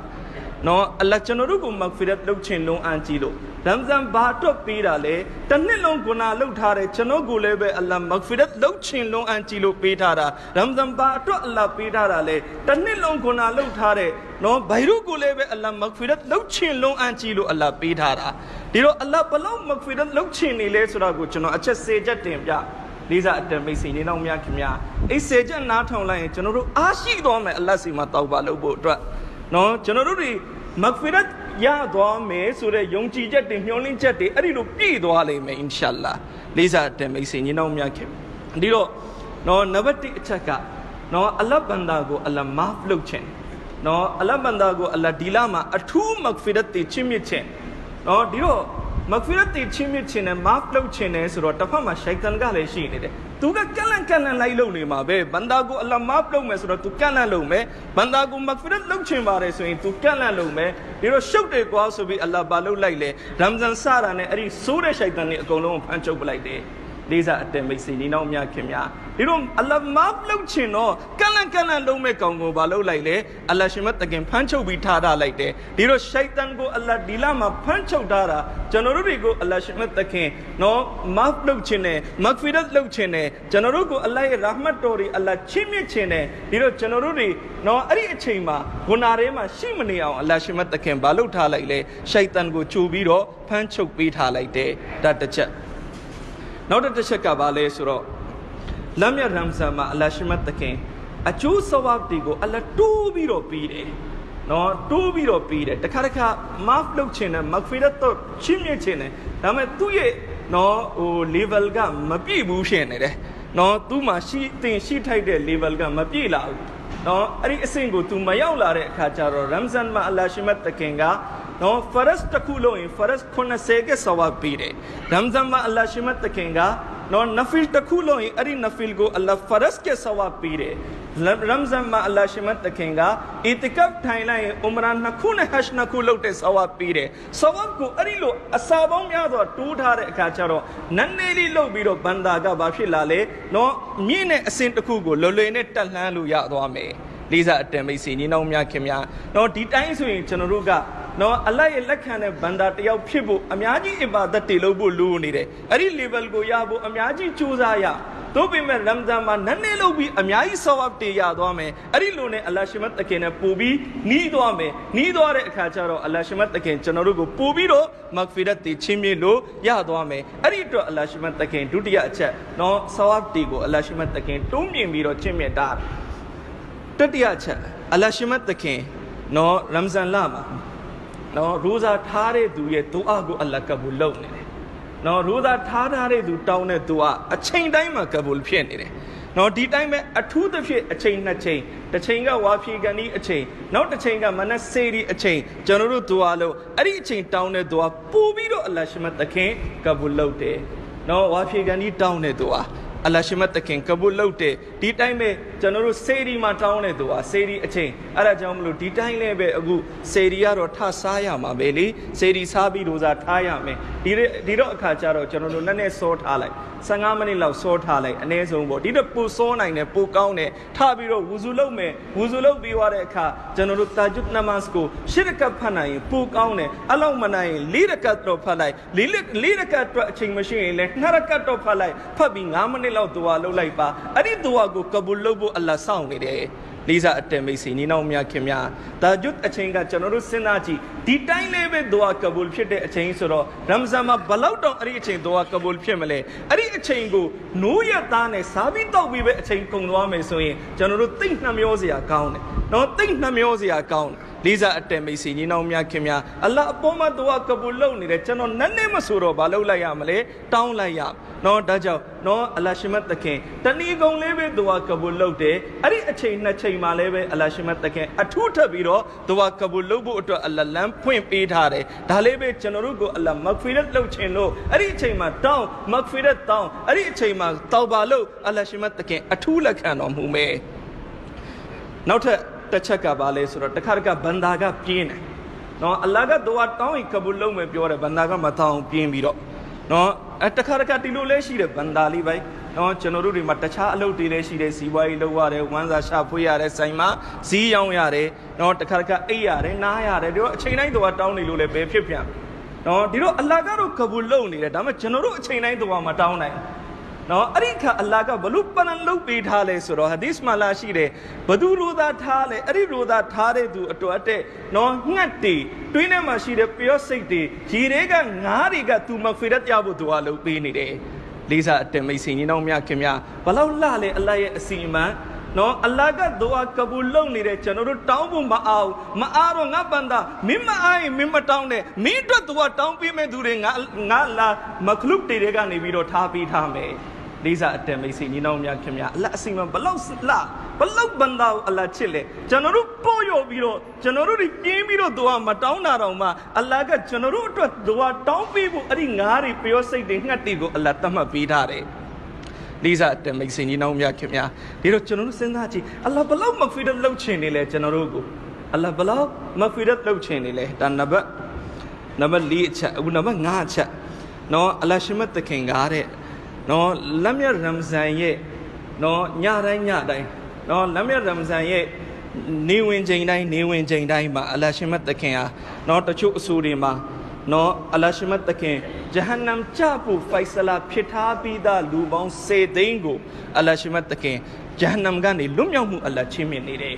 နော်အလ္လာဟ်ကျွန်တော်တို့ကိုမဂ်ဖီရတ်လုပ်ချင်လွန်အန်ကြီးလို့ရမ်ဇန်ဘာအတွက်ပေးတာလဲတစ်နှစ်လုံးဂုဏလုပ်ထားတယ်ကျွန်တော်ကိုလည်းပဲအလ္လာဟ်မဂ်ဖီရတ်လုပ်ချင်လွန်အန်ကြီးလို့ပေးထားတာရမ်ဇန်ဘာအတွက်အလ္လာဟ်ပေးထားတာလဲတစ်နှစ်လုံးဂုဏလုပ်ထားတယ်နော်ဘိုင်ရုကိုလည်းပဲအလ္လာဟ်မဂ်ဖီရတ်လုပ်ချင်လွန်အန်ကြီးလို့အလ္လာဟ်ပေးထားတာဒီတော့အလ္လာဟ်ဘလောက်မဂ်ဖီရတ်လုပ်ချင်နေလဲဆိုတာကိုကျွန်တော်အချက်စေချက်တင်ပြ လေးစားအတံမိတ်ဆွေနေတော့များခင်ဗျာအိစေချက်နားထောင်လိုက်ရင်ကျွန်တော်တို့အားရှိသွားမယ်အလတ်စီမှာတောက်ပါလို့ဖို့အတွက်နော်ကျွန်တော်တို့တွေမဂ်ဖီရတ်ရသွားမယ်ဆိုတဲ့ယုံကြည်ချက်တွေမျှော်လင့်ချက်တွေအဲ့ဒီလိုပြည့်သွားလိမ့်မယ်အင်ရှာလာလေးစားအတံမိတ်ဆွေနေတော့များခင်ဒီတော့နော်နံပါတ်1အချက်ကနော်အလတ်ဘန္တာကိုအလမာဖ်လုပ်ခြင်းနော်အလတ်ဘန္တာကိုအလဒီလာမှာအထူးမဂ်ဖီရတ်တွေချစ်မြင့်ခြင်းနော်ဒီတော့ မဂ်ဖီရတ်တီချင်းမြင့်ချင်းနဲ့မာဖ်လုပ်ချင်းနဲ့ဆိုတော့တစ်ဖက်မှာရှိုက်တန်ကလည်းရှိနေတယ်သူကကန့်လန့်ကန့်လန့်လိုက်လုပ်နေမှာပဲဘန္တာကိုအလမာဖ်လုပ်မယ်ဆိုတော့သူကန့်လန့်လုပ်မယ်ဘန္တာကိုမဂ်ဖီရတ်လုပ်ချင်းပါတယ်ဆိုရင်သူကန့်လန့်လုပ်မယ်ဒီတော့ရှုပ်တယ်ကွာဆိုပြီးအလ္လာဟ်ဘာလုပ်လိုက်လဲရမ်ဇန်စတာနဲ့အဲ့ဒီဆိုးတဲ့ရှိုက်တန်တွေအကုန်လုံးဖမ်းချုပ်ပလိုက်တယ် လေးစားအတန်မိတ်ဆွေဒီနောက်များခင်များဒီတော့အလ္လာဟ်မာဖ်လုပ်ချင်တော့ကန့်လန့်ကန့်လန့်လုံးမဲ့ကောင်ကိုဘာလုပ်လိုက်လဲအလ္လာဟ်ရှင်မတကင်ဖမ်းချုပ်ပြီးထားထားလိုက်တယ်ဒီတော့ရှိုက်တန်ကိုအလ္လာဟ်ဒီလာမှာဖမ်းချုပ်ထားတာကျွန်တော်တို့တွေကိုအလ္လာဟ်ရှင်မတကင်နော်မာဖ်လုပ်ချင်တယ်မဂ်ဖီရတ်လုပ်ချင်တယ်ကျွန်တော်တို့ကိုအလ္လာဟ်ရဲ့ရာဟမတ်တော်တွေအလ္လာဟ်ချီးမြှင့်ချင်တယ်ဒီတော့ကျွန်တော်တို့တွေနော်အဲ့ဒီအချိန်မှာဂုဏထဲမှာရှိမနေအောင်အလ္လာဟ်ရှင်မတကင်ဘာလုပ်ထားလိုက်လဲရှိုက်တန်ကိုခြုံပြီးတော့ဖမ်းချုပ်ပေးထားလိုက်တယ်ဒါတစ်ချက် နောက်တစ်ချက်ကဘာလဲဆိုတော့လမ်းမြရမ်ဇန်မှာအလ္လာဟ်ရှိမတ်တခင်အကျိုးဆဝပ်တွေကိုအလ္လာဟ်တိုးပြီးတော့ပြီးတယ်နော်တိုးပြီးတော့ပြီးတယ်တခါတခါမာဖ်လုပ်ချင်တယ်မဂ်ဖီရတ်တော့ရှင်းမြင့်ချင်တယ်ဒါပေမဲ့သူ့ရဲ့နော်ဟို level ကမပြည့်ဘူးဖြစ်နေတယ်နော်သူ့မှာရှိတင်ရှိထိုက်တဲ့ level ကမပြည့်လာဘူးနော်အဲ့ဒီအဆင့်ကို तू မရောက်လာတဲ့အခါကျတော့ရမ်ဇန်မှာအလ္လာဟ်ရှိမတ်တခင်က နော် first တစ်ခုလုံးရင် first 80ကဆဝပ်ပေးတယ်ရမ်ဇန်မှာအလ္လာဟ်ရှိမတ်တခင်ကနော်နဖီလ်တစ်ခုလုံးရင်အဲ့ဒီနဖီလ်ကိုအလ္လာဟ် first ကဆဝပ်ပေးတယ်ရမ်ဇန်မှာအလ္လာဟ်ရှိမတ်တခင်ကအီတကပ်ထိုင်လိုက်ရင်ဥမရာနှစ်ခုနဲ့ဟက်နှစ်ခုလုပ်တဲ့ဆဝပ်ပေးတယ်ဆဝပ်ကိုအဲ့ဒီလိုအစာပေါင်းများစွာတိုးထားတဲ့အခါကျတော့နန်းနေလေးလုပ်ပြီးတော့ဘန္တာကဘာဖြစ်လာလဲနော်မြင့်တဲ့အစင်တစ်ခုကိုလွယ်လွယ်နဲ့တက်လှမ်းလို့ရသွားမယ်လေးစားအတန်မိတ်ဆွေညီနောင်များခင်များတော့ဒီတိုင်းဆိုရင်ကျွန်တော်တို့က နော်အလတ်ရဲ့လက်ခံတဲ့ဘန္တာတယောက်ဖြစ်ဖို့အများကြီးအဘာဒတ်တွေလုပ်ဖို့လိုနေတယ်အဲ့ဒီ level ကိုရဖို့အများကြီးကြိုးစားရတို့ပေမဲ့ရမ်ဇန်မှာနန်းနေလို့ပြီးအများကြီးဆောဝပ်တေရသွားမယ်အဲ့ဒီလိုနဲ့အလ္လာဟ်ရှိမတ်တခင်နဲ့ပို့ပြီးနီးသွားမယ်နီးသွားတဲ့အခါကျတော့အလ္လာဟ်ရှိမတ်တခင်ကျွန်တော်တို့ကိုပို့ပြီးတော့မဂ်ဖီရတ်တေချင်းမြေလို့ရသွားမယ်အဲ့ဒီအတွက်အလ္လာဟ်ရှိမတ်တခင်ဒုတိယအချက်နော်ဆောဝပ်တေကိုအလ္လာဟ်ရှိမတ်တခင်တွုံးမြင်ပြီးတော့ချင်းမြတ်တာတတိယချက်အလ္လာဟ်ရှိမတ်တခင်နော်ရမ်ဇန်လမှာ နော်ရူဇာထားတဲ့သူရဲ့ဒူအာကိုအလ္လာဟ်ကဘူလုပ်နေတယ်နော်ရူဇာထားထားတဲ့သူတောင်းတဲ့သူကအချိန်တိုင်းမှာကဘူဖြစ်နေတယ်နော်ဒီတိုင်းပဲအထူးသဖြင့်အချိန်နှစ်ချိန်တစ်ချိန်ကဝါဖြေကန်ဒီအချိန်နောက်တစ်ချိန်ကမနက်စေဒီအချိန်ကျွန်တော်တို့ဒူအာလို့အဲ့ဒီအချိန်တောင်းတဲ့သူကပို့ပြီးတော့အလ္လာဟ်ရှိမတ်တခင်ကဘူလုပ်တယ်နော်ဝါဖြေကန်ဒီတောင်းတဲ့သူက အလ္လာရှိမတ်တခင်ကဘူလုပ်တဲ့ဒီတိုင်းပဲကျွန်တော်တို့စေဒီမှာတောင်းတဲ့သူဟာစေဒီအချိန်အဲ့ဒါကြောင့်မလို့ဒီတိုင်းလည်းပဲအခုစေဒီကတော့ထစားရမှာပဲလေစေဒီစားပြီးလို့စားထားရမယ်ဒီဒီတော့အခါကျတော့ကျွန်တော်တို့နည်းနည်းစောထားလိုက်15မိနစ်လောက်စောထားလိုက်အနည်းဆုံးပေါ့ဒီတော့ပူစောနိုင်တယ်ပူကောင်းတယ်ထပြီးတော့ဝူဇူလုပ်မယ်ဝူဇူလုပ်ပြီးသွားတဲ့အခါကျွန်တော်တို့တာဂျုဒ်နမတ်ကိုရှစ်ရကတ်ဖတ်နိုင်ရင်ပူကောင်းတယ်အလောက်မနိုင်ရင်လေးရကတ်တော့ဖတ်လိုက်လေးလေးရကတ်တော့အချိန်မရှိရင်လည်းနှစ်ရကတ်တော့ဖတ်လိုက်ဖတ်ပြီး9မိနစ်လောက်ဒူဝါလုပ်လိုက်ပါအဲ့ဒီဒူဝါကိုကဘူလုပ်ဖို့အလ္လာဟ်စောင့်နေတယ်လေးစားအတန်မိတ်ဆွေညီနောင်များခင်များတာဂျွတ်အချိန်ကကျွန်တော်တို့စဉ်းစားကြည့်ဒီတိုင်းလေးပဲဒူဝါကဘူလ်ဖြစ်တဲ့အချိန်ဆိုတော့ရမ်ဇန်မှာဘလောက်တောင်အဲ့ဒီအချိန်ဒူဝါကဘူလ်ဖြစ်မလဲအဲ့ဒီအချိန်ကိုနိုးရသားနဲ့စားပြီးတောက်ပြီးပဲအချိန်ကုန်သွားမယ်ဆိုရင်ကျွန်တော်တို့သိနှမျောစရာကောင်းတယ်နော်သိနှမျောစရာကောင်းတယ် လေးစားအတန်မိတ်ဆွေညီနောင်များခင်များအလ္လာဟ်အပေါ်မှာဒူဝါကဘူလ်လုပ်နေတယ်ကျွန်တော်နည်းနည်းမဆိုတော့ဘာလုပ်လိုက်ရမလဲတောင်းလိုက်ရနော်ဒါကြောင့်နော်အလ္လာဟ်ရှိမတ်တခင်တဏီကုံလေးပဲဒူဝါကဘူလ်လုပ်တယ်အဲ့ဒီအချိန်နှစ်ချိန်မှာလည်းပဲအလ္လာဟ်ရှိမတ်တခင်အထူးထပ်ပြီးတော့ဒူဝါကဘူလ်လုပ်ဖို့အတွက်အလ္လာဟ်လမ်းဖွင့်ပေးထားတယ်ဒါလေးပဲကျွန်တော်တို့ကိုအလ္လာဟ်မဂ်ဖီရတ်လုပ်ခြင်းလို့အဲ့ဒီအချိန်မှာတောင်းမဂ်ဖီရတ်တောင်းအဲ့ဒီအချိန်မှာတောဘာလို့အလ္လာဟ်ရှိမတ်တခင်အထူးလက်ခံတော်မူမယ်နောက်ထပ်တစ်ချက်ကဘာလဲဆိုတော့တခါတခါဘန္တာကပြင်းတယ်နော်အလ္လာဟ်ကဒူဝါတောင်းရင်ကဘူလ်လုပ်မယ်ပြောတယ်ဘန္တာကမတောင်းပြင်းပြီးတော့နော်အဲတခါတခါဒီလိုလဲရှိတယ်ဘန္တာလေးပဲနော်ကျွန်တော်တို့တွေမှာတခြားအလုပ်တွေလည်းရှိတယ်စီးပွားရေးလုပ်ရတယ်ဝမ်းစာရှာဖွေရတယ်ဆိုင်မှာဇီးရောင်းရတယ်နော်တခါတခါအိပ်ရတယ်နားရတယ်ဒီတော့အချိန်တိုင်းတော့တောင်းနေလို့လည်းဘယ်ဖြစ်ပြန်နော်ဒီတော့အလ္လာဟ်ကတော့ကဘူလ်လုပ်နေတယ်ဒါပေမဲ့ကျွန်တော်တို့အချိန်တိုင်းတော့မတောင်းနိုင် နော်အဲ့ဒီခါအလ္လာဟ်ကဘလို့ပနန်လုပ်ပေးထားလဲဆိုတော့ဟာဒီစ်မှာလာရှိတယ်ဘသူရူသာထားလဲအဲ့ဒီရူသာထားတဲ့သူအတွက်တဲ့နော်ငှက်တီတွင်းထဲမှာရှိတဲ့ပျော့စိတ်တွေရေတွေကငားတွေကသူမဖေရတ်ကြဖို့သူကလုပ်ပေးနေတယ်လေးစားအတမိတ်စင်ကြီးနှောင်းမြခင်များဘလောက်လှလဲအလ္လာဟ်ရဲ့အစီအမံနော်အလ္လာဟ်ကဒူအာကဘူလုပ်နေတဲ့ကျွန်တော်တို့တောင်းဖို့မအောင်မအားတော့ငါပန်တာမင်းမအားရင်မင်းမတောင်းနဲ့မင်းအတွက်ဒူအာတောင်းပေးမဲ့သူတွေငါငါလာမခလုတ်တွေကနေပြီးတော့ထားပေးထားမယ် လေးစားအတန်မိတ်ဆွေညီနောင်များခင်ဗျာအလတ်အစီမံဘလောက်လှဘလောက်ဘန္တာကိုအလတ်ချစ်လဲကျွန်တော်တို့ပို့ရောပြီးတော့ကျွန်တော်တို့တွေပြင်းပြီးတော့သူကမတောင်းတာတော့မှအလတ်ကကျွန်တော်တို့အတွက်သူကတောင်းပေးဖို့အဲ့ဒီငားတွေပြောစိတ်တွေငှက်တွေကိုအလတ်တတ်မှတ်ပေးထားတယ်လေးစားတမိတ်စင်ကြီးနောင်မြခင်များဒီတော့ကျွန်တော်တို့စဉ်းစားကြည့်အလ္လာဟ်ဘလောက်မဖီဒတ်လှုပ်ချင်နေလဲကျွန်တော်တို့ကိုအလ္လာဟ်ဘလောက်မဖီဒတ်လှုပ်ချင်နေလဲဒါနံပါတ်နံပါတ်၄အချက်အခုနံပါတ်၅အချက်နော်အလ္လာဟ်ရှိမတ်တခင်ကားတဲ့ နော်လက်မြတ်ရမ်ဇန်ရဲ့နော်ညတိုင်းညတိုင်းနော်လက်မြတ်ရမ်ဇန်ရဲ့နေဝင်ချိန်တိုင်းနေဝင်ချိန်တိုင်းမှာအလ္လာဟ်ရှိမတ်တခင်ဟာနော်တချို့အဆူတွေမှာနော်အလ္လာဟ်ရှိမတ်တခင်ဂျဟန္နမ်ကြဖို့ဖိုက်ဆလာဖြစ်ထားပြီးသားလူပေါင်း10သိန်းကိုအလ္လာဟ်ရှိမတ်တခင်ဂျဟန္နမ်ကနေလွတ်မြောက်မှုအလ္လာဟ်ချင်းမြင်နေတယ်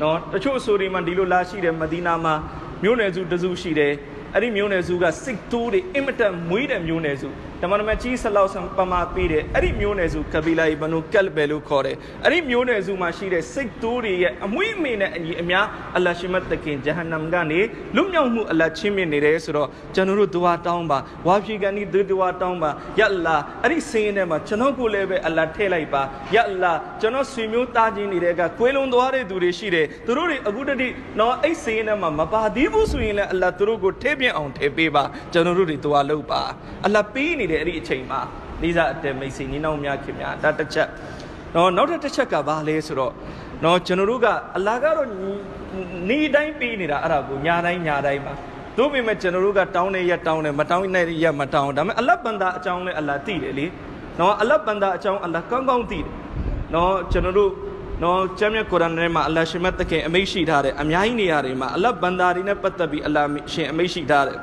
နော်တချို့အဆူတွေမှာဒီလိုလာရှိတယ်မဒီနာမှာမြို့နယ်စုတစုရှိတယ်အဲ့ဒီမျိုးနယ်စုကစိတ်တိုးတွေအင်မတန်မွေးတဲ့မျိုးနယ်စု တမန်တော်မြတ်ကြီးဆလောက်ဆံပမာပေးတယ်အဲ့ဒီမျိုးနယ်စုကဘီလာဘနုကက်ဘယ်လို့ခေါ်တယ်အဲ့ဒီမျိုးနယ်စုမှာရှိတဲ့စိတ်တိုးတွေရဲ့အမွှေးအမေနဲ့အညီအများအလရှိမတ်တခင်ဂျဟန္နမ်ကနေလွတ်မြောက်မှုအလချင်းမြင့်နေတယ်ဆိုတော့ကျွန်တော်တို့ဒွါတောင်းပါဝါဖြီကန်ဒီဒွါတောင်းပါယအလ္လာအဲ့ဒီစင်းထဲမှာကျွန်တော်ကိုလည်းပဲအလ္လာထည့်လိုက်ပါယအလ္လာကျွန်တော်ဆွေမျိုးသားချင်းတွေကကွေးလုံးသွားတဲ့သူတွေရှိတယ်သူတို့တွေအခုတတိတော့အဲ့စင်းထဲမှာမပါသေးဘူးဆိုရင်လည်းအလ္လာသူတို့ကိုထည့်ပြအောင်ထည့်ပေးပါကျွန်တော်တို့တွေဒွါလုပ်ပါအလ္လာပေးနေတဲ့အဲ့ဒီအချိန်မှာလေးစားအတဲမိတ်ဆွေညီနောင်များခင်များဒါတစ်ချက်တော့နောက်တစ်ချက်ကဘာလဲဆိုတော့နော်ကျွန်တော်တို့ကအလ္လာကတော့နေတိုင်းပေးနေတာအဲ့ဒါကိုညာတိုင်းညာတိုင်းပါတို့ပေမဲ့ကျွန်တော်တို့ကတောင်းနေရတောင်းတယ်မတောင်းနေရမတောင်းဒါပေမဲ့အလတ်ဘန္တာအကြောင်းလဲအလ္လာသိတယ်လေနော်အလတ်ဘန္တာအကြောင်းအလ္လာကောင်းကောင်းသိတယ်နော်ကျွန်တော်တို့နော်ကျမ်းမြတ်ကုရ်အာန်ထဲမှာအလ္လာရှင်မတ်တခင်အမိန့်ရှိထားတယ်အများကြီးနေရာတွေမှာအလတ်ဘန္တာတွေနဲ့ပတ်သက်ပြီးအလ္လာရှင်အမိန့်ရှိထားတယ်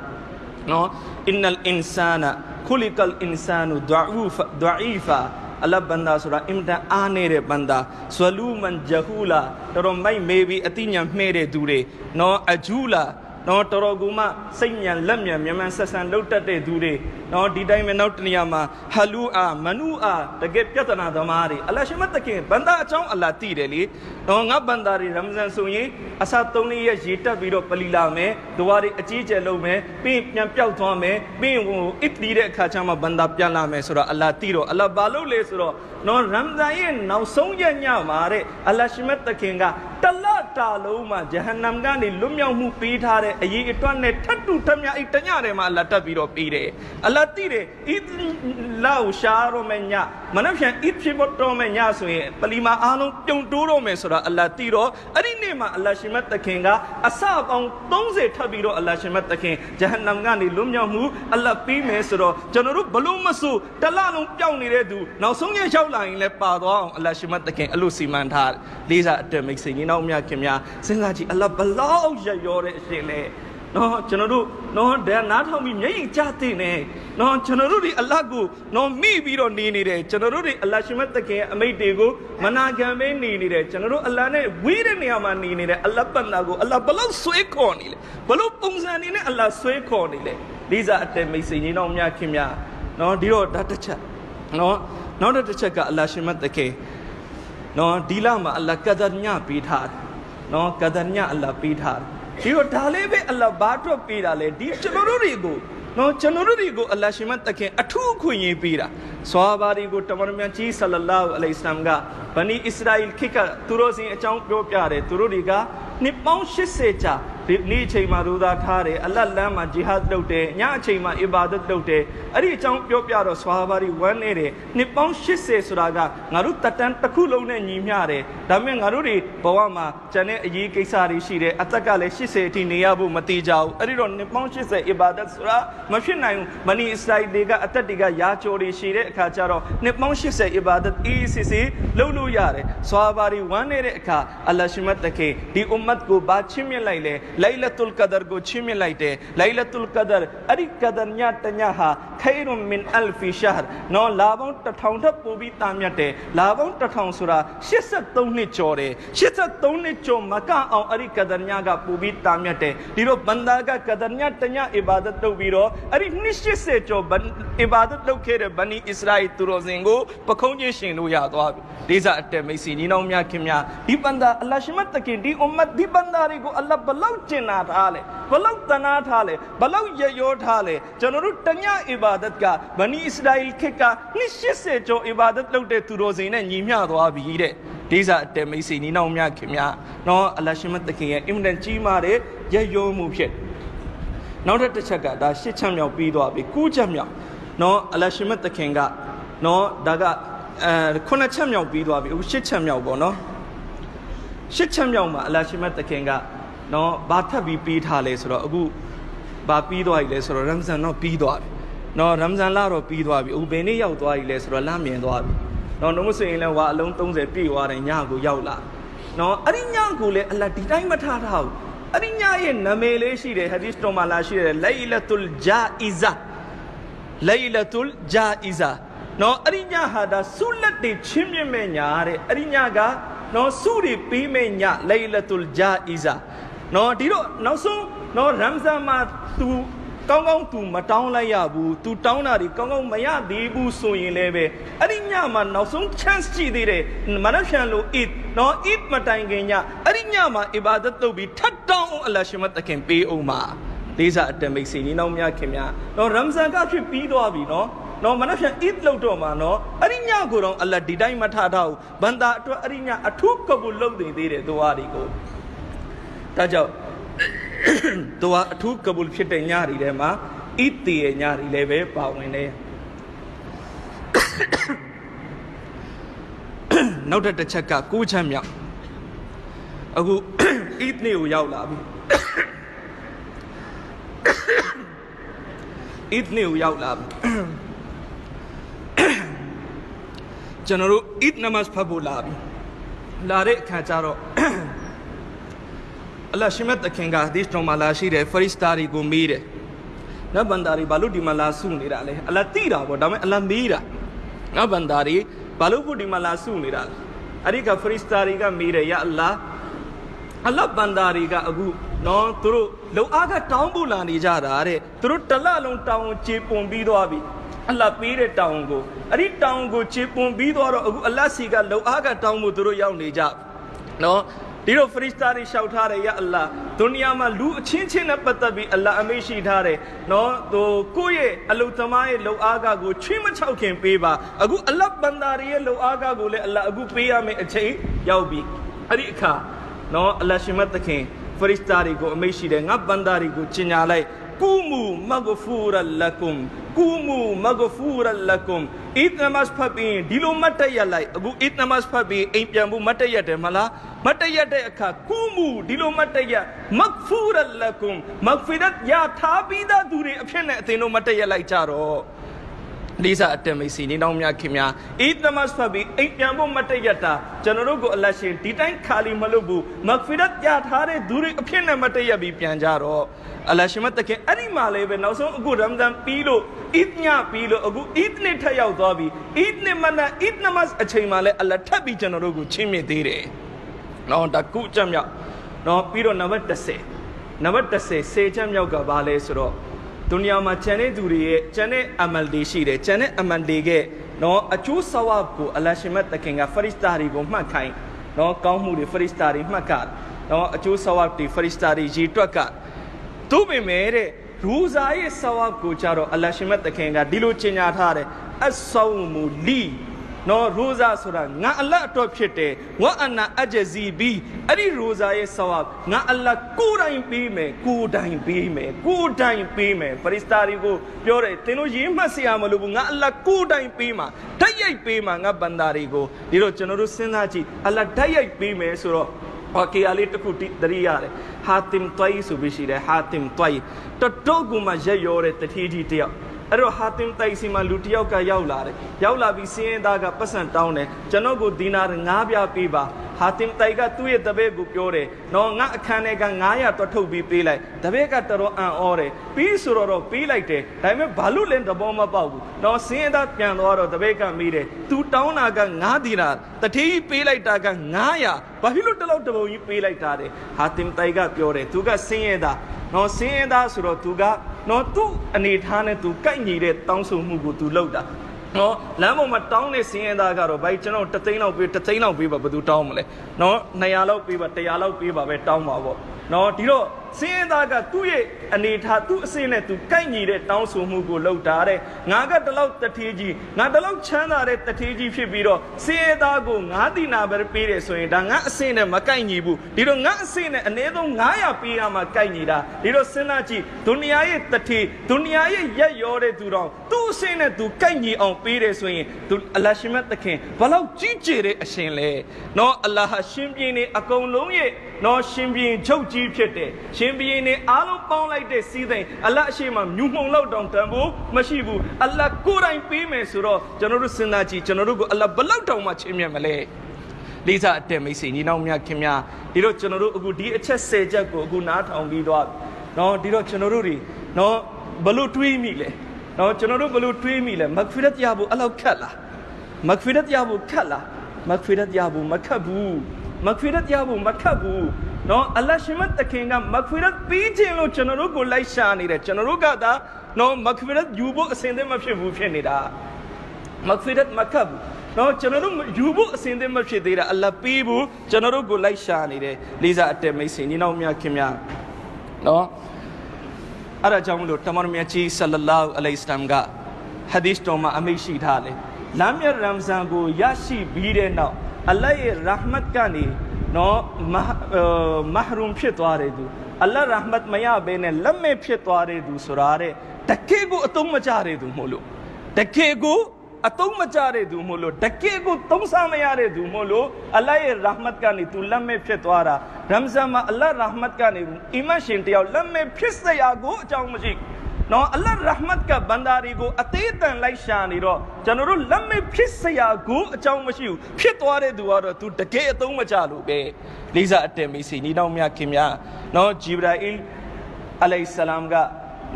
နော်အင်နလ်အင်ဆာနာခုလီကလ်အင်ဆာနူဒူဖဒူအီဖာအလဘန္ဒါဆိုတာအင်တန်အားနေတဲ့ဘန္ဒါဆွလူမန်ဂျဟူလာတော်တော်မိုက်မေးပြီးအတိညာမှဲ့တဲ့သူတွေနော်အဂျူလာ နော်တော်တော်ကူမစိတ်ညံလက်ညံမြန်မြန်ဆက်ဆန်လှုပ်တတ်တဲ့သူတွေနော်ဒီတိုင်းပဲနောက်တနေရာမှာဟလူအာမနူအာတကယ်ပြဿနာသမားတွေအလရှိမတ်တခင်ဘန္တာအကြောင်းအလာသိတယ်လေနော်ငါဘန္တာတွေရမဇန်ဆိုရင်အစာ၃လေးရက်ရေတက်ပြီးတော့ပလီလာမယ်ဒဝါတွေအကြီးကျယ်လုပ်မယ်ပြီးပြန်ပျောက်သွားမယ်ပြီးဟိုအစ်တီတဲ့အခါကျမှဘန္တာပြန်လာမယ်ဆိုတော့အလာသိတော့အလာဘာလို့လဲဆိုတော့နော်ရမ်ဇန်ရဲ့နောက်ဆုံးရက်ညမှာတဲ့အလရှိမတ်တခင်ကတလ တာလုံးမှာဂျဟန္နမ်ကနေလွတ်မြောက်မှုပေးထားတဲ့အရေးအတွက်နဲ့ထပ်တူထပ်မြအဲ့တညထဲမှာအလ္လာတက်ပြီးတော့ပေးတယ်အလ္လာတိတယ်အစ်လာရှာရောမညမနက်ဖြန်အစ်ဖြစ်တော့မညဆိုရင်ပလီမာအားလုံးပြုံတိုးတော့မယ်ဆိုတာအလ္လာတိတော့အဲ့ဒီနေ့မှာအလ္လာရှင်မတ်တခင်ကအစပေါင်း30ထပ်ပြီးတော့အလ္လာရှင်မတ်တခင်ဂျဟန္နမ်ကနေလွတ်မြောက်မှုအလ္လာပေးမယ်ဆိုတော့ကျွန်တော်တို့ဘလို့မဆိုတလလုံးပျောက်နေတဲ့သူနောက်ဆုံးရရောက်လာရင်လည်းပါသွားအောင်အလ္လာရှင်မတ်တခင်အဲ့လိုစီမံထားလေးစားအတက်မိတ်ဆွေညီနောင်များခင်များစဉ်းစားကြည့်အလ္လာဘလောက်ရရောတဲ့အရှင်လဲနော်ကျွန်တော်တို့နော်ဒါနားထောင်ပြီးမျက်ရည်ကျသိနေနော်ကျွန်တော်တို့ဒီအလတ်ကိုနော်မိပြီးတော့နေနေတယ်ကျွန်တော်တို့ဒီအလတ်ရှင်မတခင်အမိတ်တွေကိုမနာခံပဲနေနေတယ်ကျွန်တော်တို့အလတ်နဲ့ဝေးတဲ့နေရာမှာနေနေတယ်အလတ်ပန်နာကိုအလတ်ဘလို့ဆွဲခေါ်နေလဲဘလို့ပုံစံနေနဲ့အလတ်ဆွဲခေါ်နေလဲလိစာအတဲမိတ်ဆွေညီတော်များခင်များနော်ဒီတော့ဒါတစ်ချက်နော်နောက်တစ်ချက်ကအလတ်ရှင်မတခင်နော်ဒီလမှာအလတ်ကဒ်ညပေးထားတယ် နော်ကဒ်ညအလတ်ပေးထားတယ်ဒီတော့ဒါလေးပဲအလ္လာဟ်ဘာတော့ပေးတာလဲဒီကျွန်တော်တို့တွေကိုနော်ကျွန်တော်တို့တွေကိုအလ္လာဟ်ရှင်မတခင်အထူးအခွင့်အရေးပေးတာဆွာဘာတွေကိုတမန်တော်မြတ်ကြီးဆလလာဟူအလိုင်စလမ်ကဗနီအစ္စရာအီခေတ်ကသူတို့စဉ်အကြောင်းပြောပြတယ်သူတို့တွေက နှစ်ပေါင်း80ကြာဒီနေ့အချိန်မှာရူသာထားတယ်အလတ်လမ်းမှာဂျီဟတ်လုပ်တယ်ညအချိန်မှာအီဘာဒတ်လုပ်တယ်အဲ့ဒီအကြောင်းပြောပြတော့ဆွာဘာတွေဝမ်းနေတယ်နှစ်ပေါင်း80ဆိုတာကငါတို့တတန်းတစ်ခုလုံးနဲ့ညီမျှတယ်ဒါပေမဲ့ငါတို့တွေဘဝမှာကျန်တဲ့အရေးကိစ္စတွေရှိတယ်အသက်ကလည်း80အထိနေရဖို့မတိကြဘူးအဲ့ဒီတော့နှစ်ပေါင်း80အီဘာဒတ်ဆိုတာမဖြစ်နိုင်ဘူးမနီအစ္စရာအီတွေကအသက်တွေကရာချိုတွေရှိတဲ့အခါကျတော့နှစ်ပေါင်း80အီဘာဒတ်အေးစစ်စစ်လုပ်လို့ရတယ်ဆွာဘာတွေဝမ်းနေတဲ့အခါအလ္လာရှိမတ်တခေဒီအွမ်မတ်ကိုဘာချင်းမြင့်လိုက်လဲလိုင်လတုလ်ကဒ်ကိုချင်းမြင့်လိုက်တယ်လိုင်လတုလ်ကဒ်အဲ့ဒီကဒ်ညတညဟာခိုင်ရွန်မင်အလ်ဖီရှာဟ်နော်လာပေါင်းတစ်ထောင်ထပ်ပို့ပြီးတာမြတ်တယ်လာပေါင်းတစ်ထောင်ဆိုတာ83နှစ်ကျော်တယ်83နှစ်ကျော်မကအောင်အဲ့ဒီကဒ်ညကပို့ပြီးတာမြတ်တယ်ဒီတော့ဘန္တာကကဒ်ညတညအီဘာဒတ်လုပ်ပြီးတော့အဲ့ဒီနှစ်80ကျော်အီဘာဒတ်လုပ်ခဲ့တဲ့ဗနီအစ္စရာအီသူတော်စင်ကိုပခုံးချင်းရှင်လို့ရသွားပြီဒေဇာအတက်မိတ်စီညီနောင်များခင်များဒီဘန္တာအလ္လာရှိမတ်တခင်ဒီအွမ်မတ်ဒီဘန္တာတွေကိုအလ္လာဘလောက်ကျင်နာထားလဲဘလောက်တနာထားလဲဘလောက်ရရောထားလဲကျွန်တော်တို့တညအီဘာဒတ်ကဗနီအစ္စရာအီခေတ်ကနှစ်80ကျော်အီဘာဒတ်လုပ်တဲ့သူတော်စင်နဲ့ညီမျှသွားပြီတဲ့ဒေဇာအတက်မိတ်စီညီနောင်များခင်များနော်အလ္လာရှိမတ်တခင်ရဲ့အင်မတန်ကြီးမားတဲ့ရရောမှုဖြစ်နောက်တစ်ချက်ကဒါရှစ်ချက်မြောက်ပြီးသွားပြီ၉ချက်မြောက်နော်အလ္လာရှိမတ်တခင်ကနော်ဒါကအဲခုနှစ်ချက်မြောက်ပြီးသွားပြီအခုရှစ်ချက်မြောက်ပေါ့နော် ရှစ်ချက်မြောက်မှာအလ္လာရှိမတ်တခင်ကနော်ဘာထပ်ပြီးပြီးထားလဲဆိုတော့အခုဘာပြီးသွားပြီလဲဆိုတော့ရမ်ဇန်တော့ပြီးသွားပြီနော်ရမ်ဇန်လတော့ပြီးသွားပြီအခုဘယ်နေ့ရောက်သွားပြီလဲဆိုတော့လမ်းမြင်သွားပြီနော်နှုတ်ဆိုရင်လည်းဝါအလုံး30ပြည့်သွားတယ်ညကိုရောက်လာနော်အဲ့ဒီညကိုလည်းအလ္လာဒီတိုင်းမထားထားဘူးအဲ့ဒီညရဲ့နာမည်လေးရှိတယ်ဟာဒီသ်တော်မှာလာရှိတယ်လိုင်လတ်လ်ဂျာအီဇာလိုင်လတ်လ်ဂျာအီဇာနော်အဲ့ဒီညဟာဒါဆုလက်တွေချင်းမြင့်မဲ့ညာတဲ့အဲ့ဒီညက နော်ဆုတွေပေးမဲ့ညလိုင်လတ်လ်ဂျာအီဇာနော်ဒီတော့နောက်ဆုံးနော်ရမ်ဇန်မှာသူကောင်းကောင်း तू မတောင်းလိုက်ရဘူး तू တောင်းတာတွေကောင်းကောင်းမရသေးဘူးဆိုရင်လည်းပဲအဲ့ဒီညမှာနောက်ဆုံး chance ရှိသေးတယ်မနက်ဖြန်လို့ eid နော် eid မတိုင်ခင်ညအဲ့ဒီညမှာ ibadat လုပ်ပြီးထပ်တောင်းအောင်အလရှင်မတခင်ပေးအောင်ပါလေးစားအတမိတ်စီနီနောင်များခင်များနော်ရမ်ဇန်ကဖြစ်ပြီးသွားပြီနော် နော်မနက်ဖြန် eid လောက်တော့မှာနော်အဲ့ဒီညကိုတော့အလဒီတိုင်းမထထားဘူးဘန္တာအတွက်အဲ့ဒီညအထူးကဘူးလုပ်နေသေးတယ်သူအားဒီကိုဒါကြောင့်သူကအထူးကဘူးဖြစ်တဲ့ညတွေထဲမှာ eid တည်ရဲ့ညတွေလည်းပဲပါဝင်တယ်နောက်တစ်ချက်ကကိုးချမ်းမြောက်အခု eid နေ့ကိုရောက်လာပြီ eid နေ့ကိုရောက်လာပြီ ကျွန်တော်တို့ eid namaz ဖတ်ဖို့လာပြီလာတဲ့အခါကျတော့အလ္လာဟ်ရှိမတ်တခင်ကဟာဒီသ်တော်မှာလာရှိတယ်ဖရစ်စတာတွေကိုမေးတယ်နတ်ဘန္တာတွေဘာလို့ဒီမှာလာစုနေတာလဲအလ္လာဟ်သိတာပေါ့ဒါပေမဲ့အလ္လာဟ်မေးတာနတ်ဘန္တာတွေဘာလို့ဖို့ဒီမှာလာစုနေတာလဲအဲ့ဒီကဖရစ်စတာတွေကမေးတယ်ယာအလ္လာဟ်အလ္လာဟ်ဘန္တာတွေကအခုနော်သူတို့လုံအားကတောင်းဖို့လာနေကြတာတဲ့သူတို့တလလုံးတောင်းချေပွန်ပြီးသွားပြီ အလ္လာဟ်ပေးတဲ့တောင်းကိုအဲ့ဒီတောင်းကိုချေပွန်ပြီးသွားတော့အခုအလ္လာဟ်စီကလုံအားကတောင်းဖို့သူတို့ရောက်နေကြနော်ဒီတော့ဖရစ်တာတွေလျှောက်ထားတယ်ယာအလ္လာဒုနီယာမှာလူအချင်းချင်းနဲ့ပတ်သက်ပြီးအလ္လာအမိတ်ရှိထားတယ်နော်သူကိုယ့်ရဲ့အလုသမားရဲ့လုံအားကကိုချွေးမချောက်ခင်ပေးပါအခုအလ္လာဘန္တာတွေရဲ့လုံအားကကိုလည်းအလ္လာအခုပေးရမယ့်အချိန်ရောက်ပြီအဲ့ဒီအခါနော်အလ္လာရှင်မတ်သခင်ဖရစ်တာတွေကိုအမိတ်ရှိတယ်ငါဘန္တာတွေကိုချင်ညာလိုက် ကူမူမဂဖူရလကုမ်ကူမူမဂဖူရလကုမ်အစ်နမတ်ဖတ်ပြီးဒီလိုမတ်တရလိုက်အခုအစ်နမတ်ဖတ်ပြီးအိမ်ပြန်ဖို့မတ်တရတယ်မလားမတ်တရတဲ့အခါကူမူဒီလိုမတ်တရမဂဖူရလကုမ်မဂဖီရတ်ယာထားပြီးသားသူတွေအဖြစ်နဲ့အသင်တို့မတ်တရလိုက်ကြတော့ လေးစားအတမိတ်စီနေတော်များခင်များအစ်နမတ်ဖတ်ပြီးအိမ်ပြန်ဖို့မတ်တရတာကျွန်တော်တို့ကိုအလရှင်ဒီတိုင်းခါလီမလုပ်ဘူးမဂဖီရတ်ယာထားတဲ့သူတွေအဖြစ်နဲ့မတ်တရပြီးပြန်ကြတော့အလရှင်မတခင်အဲ့ဒီမှာလည်းပဲနောက်ဆုံးအခုရမ်ဇန်ပြီးလို့အစ်ညပြီးလို့အခုအစ်နှစ်ထက်ရောက်သွားပြီအစ်နှစ်မနအစ်နမတ်အချိန်မှာလည်းအလထပ်ပြီးကျွန်တော်တို့ကိုချင်းမြင့်သေးတယ်။နော်တကုကြမြောက်နော်ပြီးတော့နံပါတ်30နံပါတ်30စေချက်မြောက်ကဘာလဲဆိုတော့ ဒုနီယာမှာကျန်တဲ့သူတွေရဲ့ကျန်တဲ့အမန်တွေရှိတယ်ကျန်တဲ့အမန်တွေကနော်အကျိုးဆဝပ်ကိုအလရှင်မတ်တခင်ကဖရစ်တာတွေကိုမှတ်ခိုင်းနော်ကောင်းမှုတွေဖရစ်တာတွေမှတ်ကနော်အကျိုးဆဝပ်တွေဖရစ်တာတွေရည်တွက်ကသူ့ပေမဲ့တဲ့ရူဇာရဲ့ဆဝပ်ကိုကြတော့အလရှင်မတ်တခင်ကဒီလိုချင်ညာထားတယ်အဆောမူလီ နော်ရိုဇာဆိုတာငါအလတ်အတော်ဖြစ်တယ်ဝါအနာအဂျဇီဘီအဲ့ဒီရိုဇာရဲ့ဆဝါငါအလတ်ကိုတိုင်ပေးမယ်ကိုတိုင်ပေးမယ်ကိုတိုင်ပေးမယ်ပရိစတာတွေကိုပြောတယ်သင်တို့ရေးမှတ်စရာမလိုဘူးငါအလတ်ကိုတိုင်ပေးမှာဓာတ်ရိုက်ပေးမှာငါဘန္တာတွေကိုဒီတော့ကျွန်တော်တို့စဉ်းစားကြည့်အလတ်ဓာတ်ရိုက်ပေးမယ်ဆိုတော့။အော်ကေယာလေးတစ်ခုတရိရတယ်။ဟာတင်တွိုင်ဆိုပြီးရှိတယ်။ဟာတင်တွိုင်တတော့ကူမှာရက်ရောတဲ့တတိကြီးတယောက်။ အဲ့တော့ဟာတင်တိုက်စီမှာလူတယောက်ကရောက်လာတယ်ရောက်လာပြီးစင်းရင်သားကပတ်စံတောင်းတယ်ကျွန်တော်ကိုဒီနာငါးပြပေးပါဟာတင်တိုက်ကသူ့ရဲ့တပည့်ကိုပြောတယ်နော်ငါအခန်းထဲက900တော့ထုတ်ပြီးပေးလိုက်တပည့်ကတော်တော်အံ့ဩတယ်ပြီးဆိုတော့တော့ပေးလိုက်တယ်ဒါပေမဲ့ဘာလို့လဲတဘောမပေါက်ဘူးနော်စင်းရင်သားပြန်သွားတော့တပည့်ကမေးတယ်သူတောင်းတာက9ဒီနာတတိပေးလိုက်တာက900ဘာဖြစ်လို့တလောက်တပုံကြီးပေးလိုက်တာတဲ့ဟာတင်တိုက်ကပြောတယ်သူကစင်းရင်သားနော်စင်းရင်သားဆိုတော့သူက နော်သူ့အနေထားနဲ့သူကိုက်ညီတဲ့တောင်းဆိုမှုကိုသူလုပ်တာနော်လမ်းပေါ်မှာတောင်းတဲ့စင်းရဲသားကတော့ဘိုက်ကျွန်တော်တသိန်းလောက်ပေးတသိန်းလောက်ပေးပါဘယ်သူတောင်းမလဲနော်200လောက်ပေးပါ100လောက်ပေးပါပဲတောင်းပါပေါ့ နော်ဒီတော့စင်းရဲသားကသူ့ရဲ့အနေထားသူ့အစင်းနဲ့သူကိုက်ညီတဲ့တောင်းဆိုမှုကိုလုပ်တာတဲ့ငါကတလောက်တထေးကြီးငါတလောက်ချမ်းသာတဲ့တထေးကြီးဖြစ်ပြီးတော့စင်းရဲသားကိုငါးတိနာပဲပေးတယ်ဆိုရင်ဒါငါအစင်းနဲ့မကိုက်ညီဘူးဒီတော့ငါအစင်းနဲ့အနည်းဆုံး900ပေးရမှကိုက်ညီတာဒီတော့စဉ်းစားကြည့်ဒုနီယာရဲ့တထေးဒုနီယာရဲ့ရက်ရောတဲ့သူတော်သူ့အစင်းနဲ့သူကိုက်ညီအောင်ပေးတယ်ဆိုရင်သူအလရှိမတ်သခင်ဘလောက်ကြီးကျယ်တဲ့အရှင်လဲနော်အလ္လာဟ်ရှင်ပြင်းနေအကုန်လုံးရဲ့နော်ရှင်ပြင်းချုပ်ကြီးဖြစ်တယ်ရှင်ပြင်းနေအားလုံးပေါင်းလိုက်တဲ့စီးသိမ်အလ္လာဟ်အရှိမမြူမှုံလောက်တောင်တန်ဖို့မရှိဘူးအလ္လာဟ်ကိုယ်တိုင်ပေးမယ်ဆိုတော့ကျွန်တော်တို့စဉ်းစားကြည့်ကျွန်တော်တို့ကိုအလ္လာဟ်ဘလောက်တောင်မှချီးမြှင့်မလဲလေးစားအတက်မိတ်ဆွေညီနောင်များခင်များဒီတော့ကျွန်တော်တို့အခုဒီအချက်၁၀ချက်ကိုအခုနားထောင်ပြီးတော့နော်ဒီတော့ကျွန်တော်တို့တွေနော်ဘလို့တွေးမိလဲနော်ကျွန်တော်တို့ဘလို့တွေးမိလဲမဂ်ဖီရတ်ရဖို့အလောက်ခက်လားမဂ်ဖီရတ်ရဖို့ခက်လားမဂ်ဖီရတ်ရဖို့မခက်ဘူး မဂ်ဖီရတ်ရဖို့မခက်ဘူးနော်အလ္လာဟ်ရှင်မတ်တခင်ကမဂ်ဖီရတ်ပြီးခြင်းလို့ကျွန်တော်တို့ကိုလိုက်ရှာနေတယ်ကျွန်တော်တို့ကသာနော်မဂ်ဖီရတ်ယူဖို့အစဉ်သင့်မဖြစ်ဘူးဖြစ်နေတာမဂ်ဖီရတ်မကပ်ဘူးနော်ကျွန်တော်တို့ယူဖို့အစဉ်သင့်မဖြစ်သေးတာအလ္လာဟ်ပေးဘူးကျွန်တော်တို့ကိုလိုက်ရှာနေတယ်လေးစားအတက်မိတ်ဆွေညီနောင်များခင်များနော်အဲ့ဒါကြောင့်မလို့တမန်တော်မြတ်ကြီးဆလလာအလိုင်စလမ်ကဟဒီစ်တော်မှာအမိန့်ရှိထားတယ်လမ်းမြတ်ရမ်ဇန်ကိုရရှိပြီးတဲ့နောက် အလ္လာဟ်ရဲ့ရာဟမတ်ကနေနော်မဟရုမ်ဖြစ်သွားတဲ့သူအလ္လာဟ်ရာဟမတ်မရဘဲနဲ့လက်မဲ့ဖြစ်သွားတဲ့သူဆိုတာတဲ့တကယ်ကိုအတုံးမကြတဲ့သူမို့လို့တကယ်ကိုအတုံးမကြတဲ့သူမို့လို့တကယ်ကိုသုံးစားမရတဲ့သူမို့လို့အလ္လာဟ်ရဲ့ရာဟမတ်ကနေသူလက်မဲ့ဖြစ်သွားတာရမ်ဇန်မှာအလ္လာဟ်ရာဟမတ်ကနေအီမန်ရှင်တယောက်လက်မဲ့ဖြစ်စရာကိုအကြောင်းမရှိ နော်အလ္လာဟ်ရဟမတ်ကဘန္တာတွေကိုအသေးအတန်လိုက်ရှာနေတော့ကျွန်တော်တို့လက်မဲ့ဖြစ်စရာကိုအကြောင်းမရှိဘူးဖြစ်သွားတဲ့သူကတော့သူတကယ်အသုံးမချလို့ပဲလေးစားအတက်မီစီညီတော်မြတ်ခင်များနော်ဂျီဘရာအီလ်အလိုင်ဆလမ်က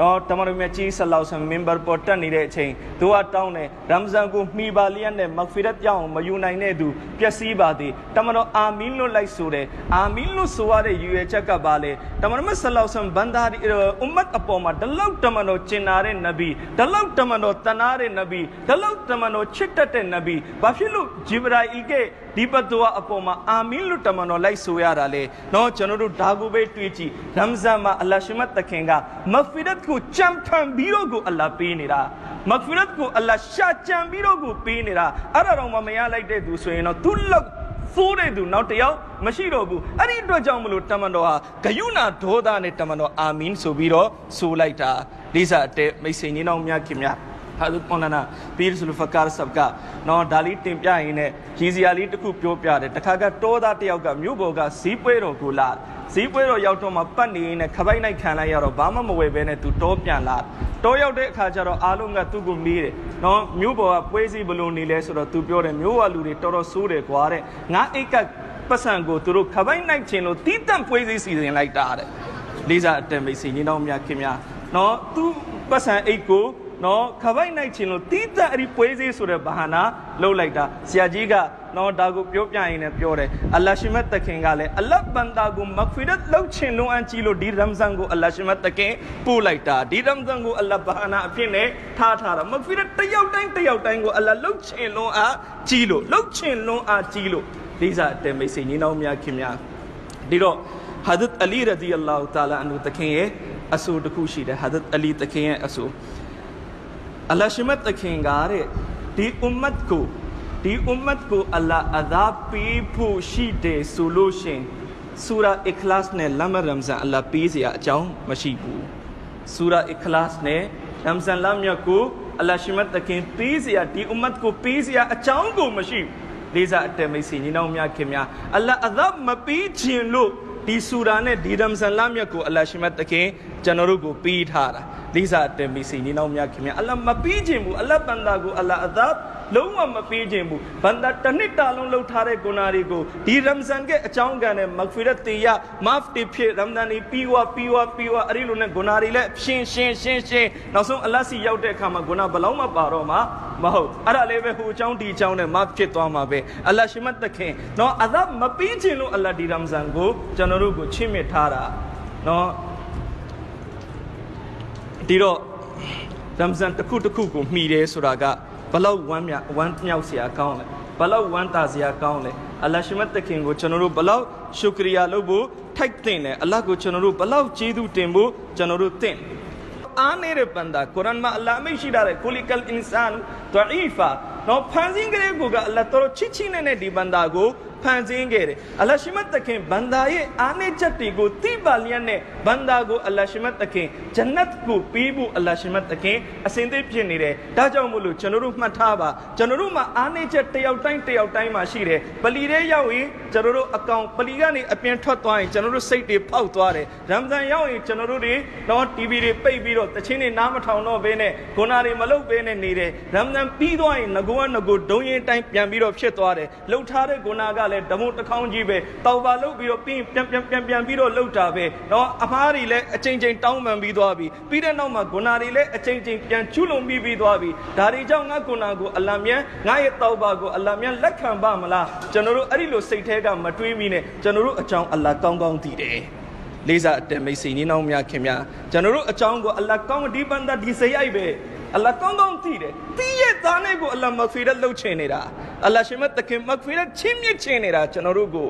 နော်တမန်တော်မြတ်ကြီးဆလောက်ဆမ်မင်ဘာပေါ်တက်နေတဲ့အချိန်သူကတောင်းတယ်ရမ်ဇန်ကိုမှီပါလျက်နဲ့မဂ်ဖီရတ်ပြောင်းမယူနိုင်တဲ့သူပျက်စီးပါသည်တမန်တော်အာမင်လို့လိုက်ဆိုတယ်အာမင်လို့ဆိုရတဲ့ယူရချက်ကပါလေတမန်တော်မြတ်ဆလောက်ဆမ်ဘန္ဒါဒီအွမ်မတ်အပေါ်မှာဒီလောက်တမန်တော်ကျင်နာတဲ့နဗီဒီလောက်တမန်တော်တနာတဲ့နဗီဒီလောက်တမန်တော်ချစ်တတ်တဲ့နဗီဘာဖြစ်လို့ဂျိဘရာအီက ဒီဘတ်ဒွါအပေါ်မှာအာမင်လို့တမန်တော်လိုက်ဆိုရတာလေနော်ကျွန်တော်တို့ဒါကိုပဲတွေးကြည့်ရမ်ဇန်မှာအလ္လာဟ်ရှိမတ်တခင်ကမဂ်ဖီရတ်ကိုချမ်းထန်ပြီးတော့ကိုအလ္လာဟ်ပေးနေတာမဂ်ဖီရတ်ကိုအလ္လာဟ်ရှာကြံပြီးတော့ကိုပေးနေတာအဲ့ဒါတော့မှမရလိုက်တဲ့သူဆိုရင်တော့သူလောက်ဖိုးတဲ့သူနောက်တယောက်မရှိတော့ဘူးအဲ့ဒီအတွက်ကြောင့်မလို့တမန်တော်ဟာဂယုဏဒေါသနဲ့တမန်တော်အာမင်ဆိုပြီးတော့ဆိုလိုက်တာလေးစားတဲ့မိတ်ဆွေညီနောင်များခင်များ ဟာဒုပေါ်နာပီရ်ဆူလ်ဖကာဆပ်ကနော်ဒါလီတင်ပြရင်နဲ့ရည်စရာလေးတစ်ခုပြောပြတယ်တခါကတောသားတယောက်ကမြို့ပေါ်ကဇီးပွဲတော်ကိုလာဇီးပွဲတော်ရောက်တော့မှပတ်နေရင်ခပိုက်နိုင်ခံလိုက်ရတော့ဘာမှမဝယ်ဘဲနဲ့သူတောပြန်လာတောရောက်တဲ့အခါကျတော့အားလုံးကသူ့ကိုမေးတယ်နော်မြို့ပေါ်ကပွဲစည်းဘလို့နေလဲဆိုတော့သူပြောတယ်မြို့ကလူတွေတော်တော်ဆိုးတယ်ကွာတဲ့ငါအိတ်ကပတ်စံကိုသူတို့ခပိုက်နိုင်ခြင်းလို့တီးတန့်ပွဲစည်းစီစဉ်လိုက်တာတဲ့လေးစားအတန်မိတ်ဆွေညီနောင်များခင်များနော်သူပတ်စံအိတ်ကို နော်ခပိုက်နိုင်ခြင်းလို့တီးတန့်အဲ့ဒီပွဲစည်းဆိုတဲ့ဘာဟာနာလှုပ်လိုက်တာဆရာကြီးကနော်ဒါကိုပြောပြရင်လည်းပြောတယ်အလ္လာရှိမတ်တခင်ကလည်းအလတ်ဘန္တာကိုမဂ်ဖီရတ်လုပ်ချင်လုံးအန်ကြီးလို့ဒီရမ်ဇန်ကိုအလ္လာရှိမတ်တခင်ပို့လိုက်တာဒီရမ်ဇန်ကိုအလ္လာဘာဟာနာအဖြစ်နဲ့ထားထားတာမဂ်ဖီရတ်တယောက်တိုင်းတယောက်တိုင်းကိုအလ္လာလုပ်ချင်လုံးအားကြီးလို့လုပ်ချင်လုံးအားကြီးလို့ဒီစားအတဲမိတ်ဆွေညီနောင်များခင်များဒီတော့ဟာဒတ်အလီရဒီအလ္လာဟူတာလာအန်ဟူတခင်ရဲ့အဆူတစ်ခုရှိတယ်ဟာဒတ်အလီတခင်ရဲ့အဆူ အလ္လာရှိမတ်တခင်ကတဲ့ဒီအွမ်မတ်ကိုဒီအွမ်မတ်ကိုအလ္လာအသာပေးဖို့ရှိတယ်ဆိုလို့ရှင်ဆူရာအခလာစ်နဲ့လမ်ရမ်ဇန်အလ္လာပေးစရာအကြောင်းမရှိဘူးဆူရာအခလာစ်နဲ့ရမ်ဇန်လမ်မြတ်ကိုအလ္လာရှိမတ်တခင်ပေးစရာဒီအွမ်မတ်ကိုပေးစရာအကြောင်းကိုမရှိဘူးလေးစားအတမိတ်စီညီနောင်များခင်များအလ္လာအသာမပေးခြင်းလို့ဒီဆူရာနဲ့ဒီရမ်ဇန်လမ်မြတ်ကိုအလ္လာရှိမတ်တခင် ကျွန်တော်တို့ကိုပေးထားတာလေးစားအတမိတ်စီညီနောင်များခင်များအလ္လာမပေးခြင်းဘူးအလ္လာဘန္တာကိုအလ္လာအသာလုံးဝမပေးခြင်းဘူးဘန္တာတစ်နှစ်တာလုံးလှုပ်ထားတဲ့ဂုဏတွေကိုဒီရမ်ဇန်ရဲ့အကြောင်းကံနဲ့မဂ်ဖီရတ်တေယမာဖ်တီဖြစ်ရမ်ဒန်ဒီပြီးဝပြီးဝပြီးဝအဲ့ဒီလိုနဲ့ဂုဏတွေလည်းရှင်းရှင်းရှင်းရှင်းနောက်ဆုံးအလတ်စီရောက်တဲ့အခါမှာဂုဏဘလောင်းမပါတော့မှမဟုတ်အဲ့ဒါလည်းပဲဟိုအကြောင်းဒီအကြောင်းနဲ့မဖြစ်သွားမှာပဲအလတ်ရှိမတ်တခင်နော်အသက်မပြီးခြင်းလို့အလတ်ဒီရမ်ဇန်ကိုကျွန်တော်တို့ကိုချစ်မြတ်ထားတာနော် ဒီတော့ရမ်ဇန်တစ်ခုတစ်ခုကိုမှီတယ်ဆိုတာကဘလောက်ဝမ်းမြဝမ်းမြောက်စရာကောင်းလဲဘလောက်ဝမ်းသာစရာကောင်းလဲအလ္လာရှိမတ်တခင်ကိုကျွန်တော်တို့ဘလောက်ရှုကရီယာလုပ်ဖို့ထိုက်တင်လဲအလ္လာကိုကျွန်တော်တို့ဘလောက်ကျေးဇူးတင်ဖို့ကျွန်တော်တို့တင်အားနေတဲ့ဘန္တာကုရ်အန်မှာအလ္လာမရှိတာတဲ့ကိုလီကလ်အင်ဆန် ဒအီဖာနော်ဖန်ဆင်းကလေးကိုကအလ္လာတော်ချစ်ချင်းနဲ့ဒီဘန္တာကိုဖန်ဆင်းခဲ့တယ်အလ္လာရှိမတ်တခင်ဘန္တာရဲ့အားနည်းချက်တွေကိုသိပါလျက်နဲ့ဘန္တာကိုအလ္လာရှိမတ်တခင်ဂျန်နတ်ကိုပေးဖို့အလ္လာရှိမတ်တခင်အစဉ်သစ်ဖြစ်နေတယ်ဒါကြောင့်မို့လို့ကျွန်တော်တို့မှတ်ထားပါကျွန်တော်တို့မှာအားနည်းချက်တယောက်တိုင်းတယောက်တိုင်းမှာရှိတယ်ပလီတဲ့ရောက်ရင်ကျွန်တော်တို့အကောင်ပလီကနေအပြင်ထွက်သွားရင်ကျွန်တော်တို့စိတ်တွေဖောက်သွားတယ်ရမ်ဇန်ရောက်ရင်ကျွန်တော်တို့တွေတော့ TV တွေပိတ်ပြီးတော့တချင်းတွေနားမထောင်တော့ဘဲနဲ့ဂုဏတွေမလုပ်ဘဲနဲ့နေတယ်ရမ်ဇန်ပြီးသွားရင်ငကိုကငကိုဒုံရင်တိုင်းပြန်ပြီးတော့ဖြစ်သွားတယ်လှုပ်ထားတဲ့ဂုဏကလလည်းဓမုတစ်ခေါင်းကြီးပဲတောက်ပါလုတ်ပြီးတော့ပြီးပြန်ပြန်ပြန်ပြန်ပြီးတော့လှုပ်တာပဲနော်အမားတွေလည်းအချိန်ချင်းတောင်းပန်ပြီးသွားပြီပြီးတဲ့နောက်မှာဂုဏတွေလည်းအချိန်ချင်းပြန်ကျူးလွန်ပြီးပြီးသွားပြီဒါတွေကြောင့်ငါဂုဏကိုအလ္လာဟ်မြတ်ငါရဲ့တောက်ပါကိုအလ္လာဟ်မြတ်လက်ခံပါမလားကျွန်တော်တို့အဲ့ဒီလိုစိတ်ထဲကမတွေးမိနဲ့ကျွန်တော်တို့အကြောင်းအလ္လာဟ်ကောင်းကောင်းသိတယ်လေးစားအတမိတ်စီနီနောင်များခင်များကျွန်တော်တို့အကြောင်းကိုအလ္လာဟ်ကောင်းဒီပန်တာဒီစရိုက်ပဲ အလ္လာဟ်ကောင်းကောင်းသိတယ်သိရဲ့သားနဲ့ကိုအလ္လာဟ်မဂ်ဖီရတ်လုပ်ချင်နေတာအလ္လာဟ်ရှင်မတ်တခင်မဂ်ဖီရတ်ချင်းမြင့်ချင်နေတာကျွန်တော်တို့ကို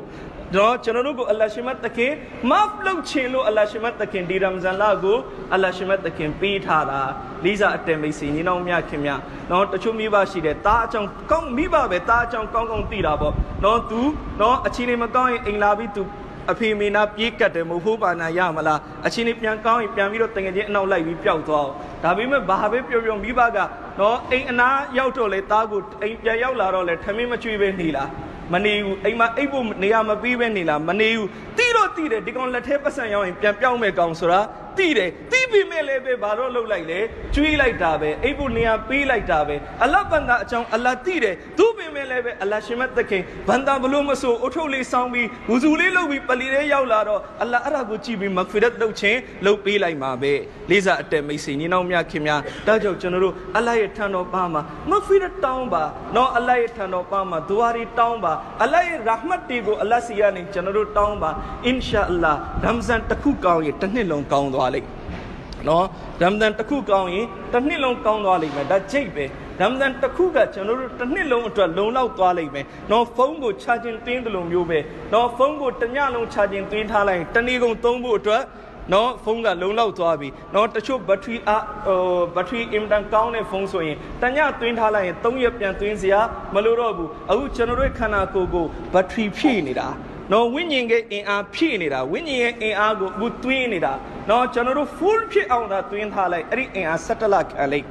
တော့ကျွန်တော်တို့ကိုအလ္လာဟ်ရှင်မတ်တခင်မဖ်လုပ်ချင်လို့အလ္လာဟ်ရှင်မတ်တခင်ဒီရမ်ဇန်လကိုအလ္လာဟ်ရှင်မတ်တခင်ပေးထားတာလိစာအတန်မိတ်စီညီနောင်မြခင်မြတော့တချို့မိဘရှိတယ်တားအကြောင်းကောင်းမိဘပဲတားအကြောင်းကောင်းကောင်းသိတာပေါ့တော့ तू တော့အချင်းလေးမကောင်းရင်အိမ်လာပြီး तू အဖေမေနာပြေးကတ်တယ်မဟုတ်ပါနာရမလားအချင်းလေးပြန်ကောင်းရင်ပြန်ပြီးတော့တငယ်ချင်းအနောက်လိုက်ပြီးပျောက်သွားအောင်ဒါပေမဲ့ဘာပဲပြောပြောမိဘကနော်အိမ်အနာရောက်တော့လေတားကိုအိမ်ပြန်ရောက်လာတော့လေထမင်းမကျွေးပဲနေလားမနေဘူးအိမ်မှာအိပ်ဖို့နေရာမပြီးပဲနေလားမနေဘူးတီးတော့တီးတယ်ဒီကောင်လက်ထဲပတ်စံရောက်ရင်ပြန်ပြောင်းမဲ့ကောင်ဆိုတာ တီးတယ်တီးပြီးမဲ့လည်းပဲဘာတော့လှုပ်လိုက်လဲကျွေးလိုက်တာပဲအိပ်ဖို့နေရာပေးလိုက်တာပဲအလတ်ဘန္တာအကြောင်းအလတ်တီးတယ်သူပင်မဲ့လည်းပဲအလတ်ရှင်မတ်သခင်ဘန္တာဘလို့မဆိုအုတ်ထုတ်လေးဆောင်းပြီးဝူဇူလေးလုပ်ပြီးပလီလေးရောက်လာတော့အလတ်အဲ့ဒါကိုကြည့်ပြီးမဂ်ဖီရတ်လုပ်ခြင်းလုပ်ပေးလိုက်မှာပဲလေးစားအတက်မိတ်ဆွေညီနောင်များခင်များဒါကြောင့်ကျွန်တော်တို့အလတ်ရဲ့ထံတော်ပါမှာမဂ်ဖီရတ်တောင်းပါနော်အလတ်ရဲ့ထံတော်ပါမှာဒူဝါရီတောင်းပါအလတ်ရဲ့ရာဟမတ်တီကိုအလတ်စီကနေကျွန်တော်တို့တောင်းပါအင်ရှာအလ္လာရမ်ဇန်တစ်ခုကောင်းရင်တစ်နှစ်လုံးကောင်းသွားလိမ့်နော်ရမ်ဇန်တစ်ခုကောင်းရင်တစ်နှစ်လုံးကောင်းသွားလိမ့်မယ်ဒါကြိတ်ပဲရမ်ဇန်တစ်ခုကကျွန်တော်တို့တစ်နှစ်လုံးအတွက်လုံလောက်သွားလိမ့်မယ်နော်ဖုန်းကိုချာဂျင်တင်းတယ်လို့မျိုးပဲနော်ဖုန်းကိုတစ်ညလုံးချာဂျင်တင်းထားလိုက်ရင်တနေ့ကုန်သုံးဖို့အတွက်နော်ဖုန်းကလုံလောက်သွားပြီနော်တချို့ဘက်ထရီအဟိုဘက်ထရီအင်တန်ကောင်းတဲ့ဖုန်းဆိုရင်တညသွင်းထားလိုက်ရင်3ရက်ပြန်သွင်းစရာမလိုတော့ဘူးအခုကျွန်တော်တို့ခန္ဓာကိုယ်ကိုဘက်ထရီဖြည့်နေတာ နော်ဝိညာဉ်ရဲ့အင်အားဖြည့်နေတာဝိညာဉ်ရဲ့အင်အားကိုအခုသွင်းနေတာနော်ကျွန်တော်တို့ full ဖြစ်အောင်သာသွင်းထားလိုက်အဲ့ဒီအင်အား17လခံလိုက်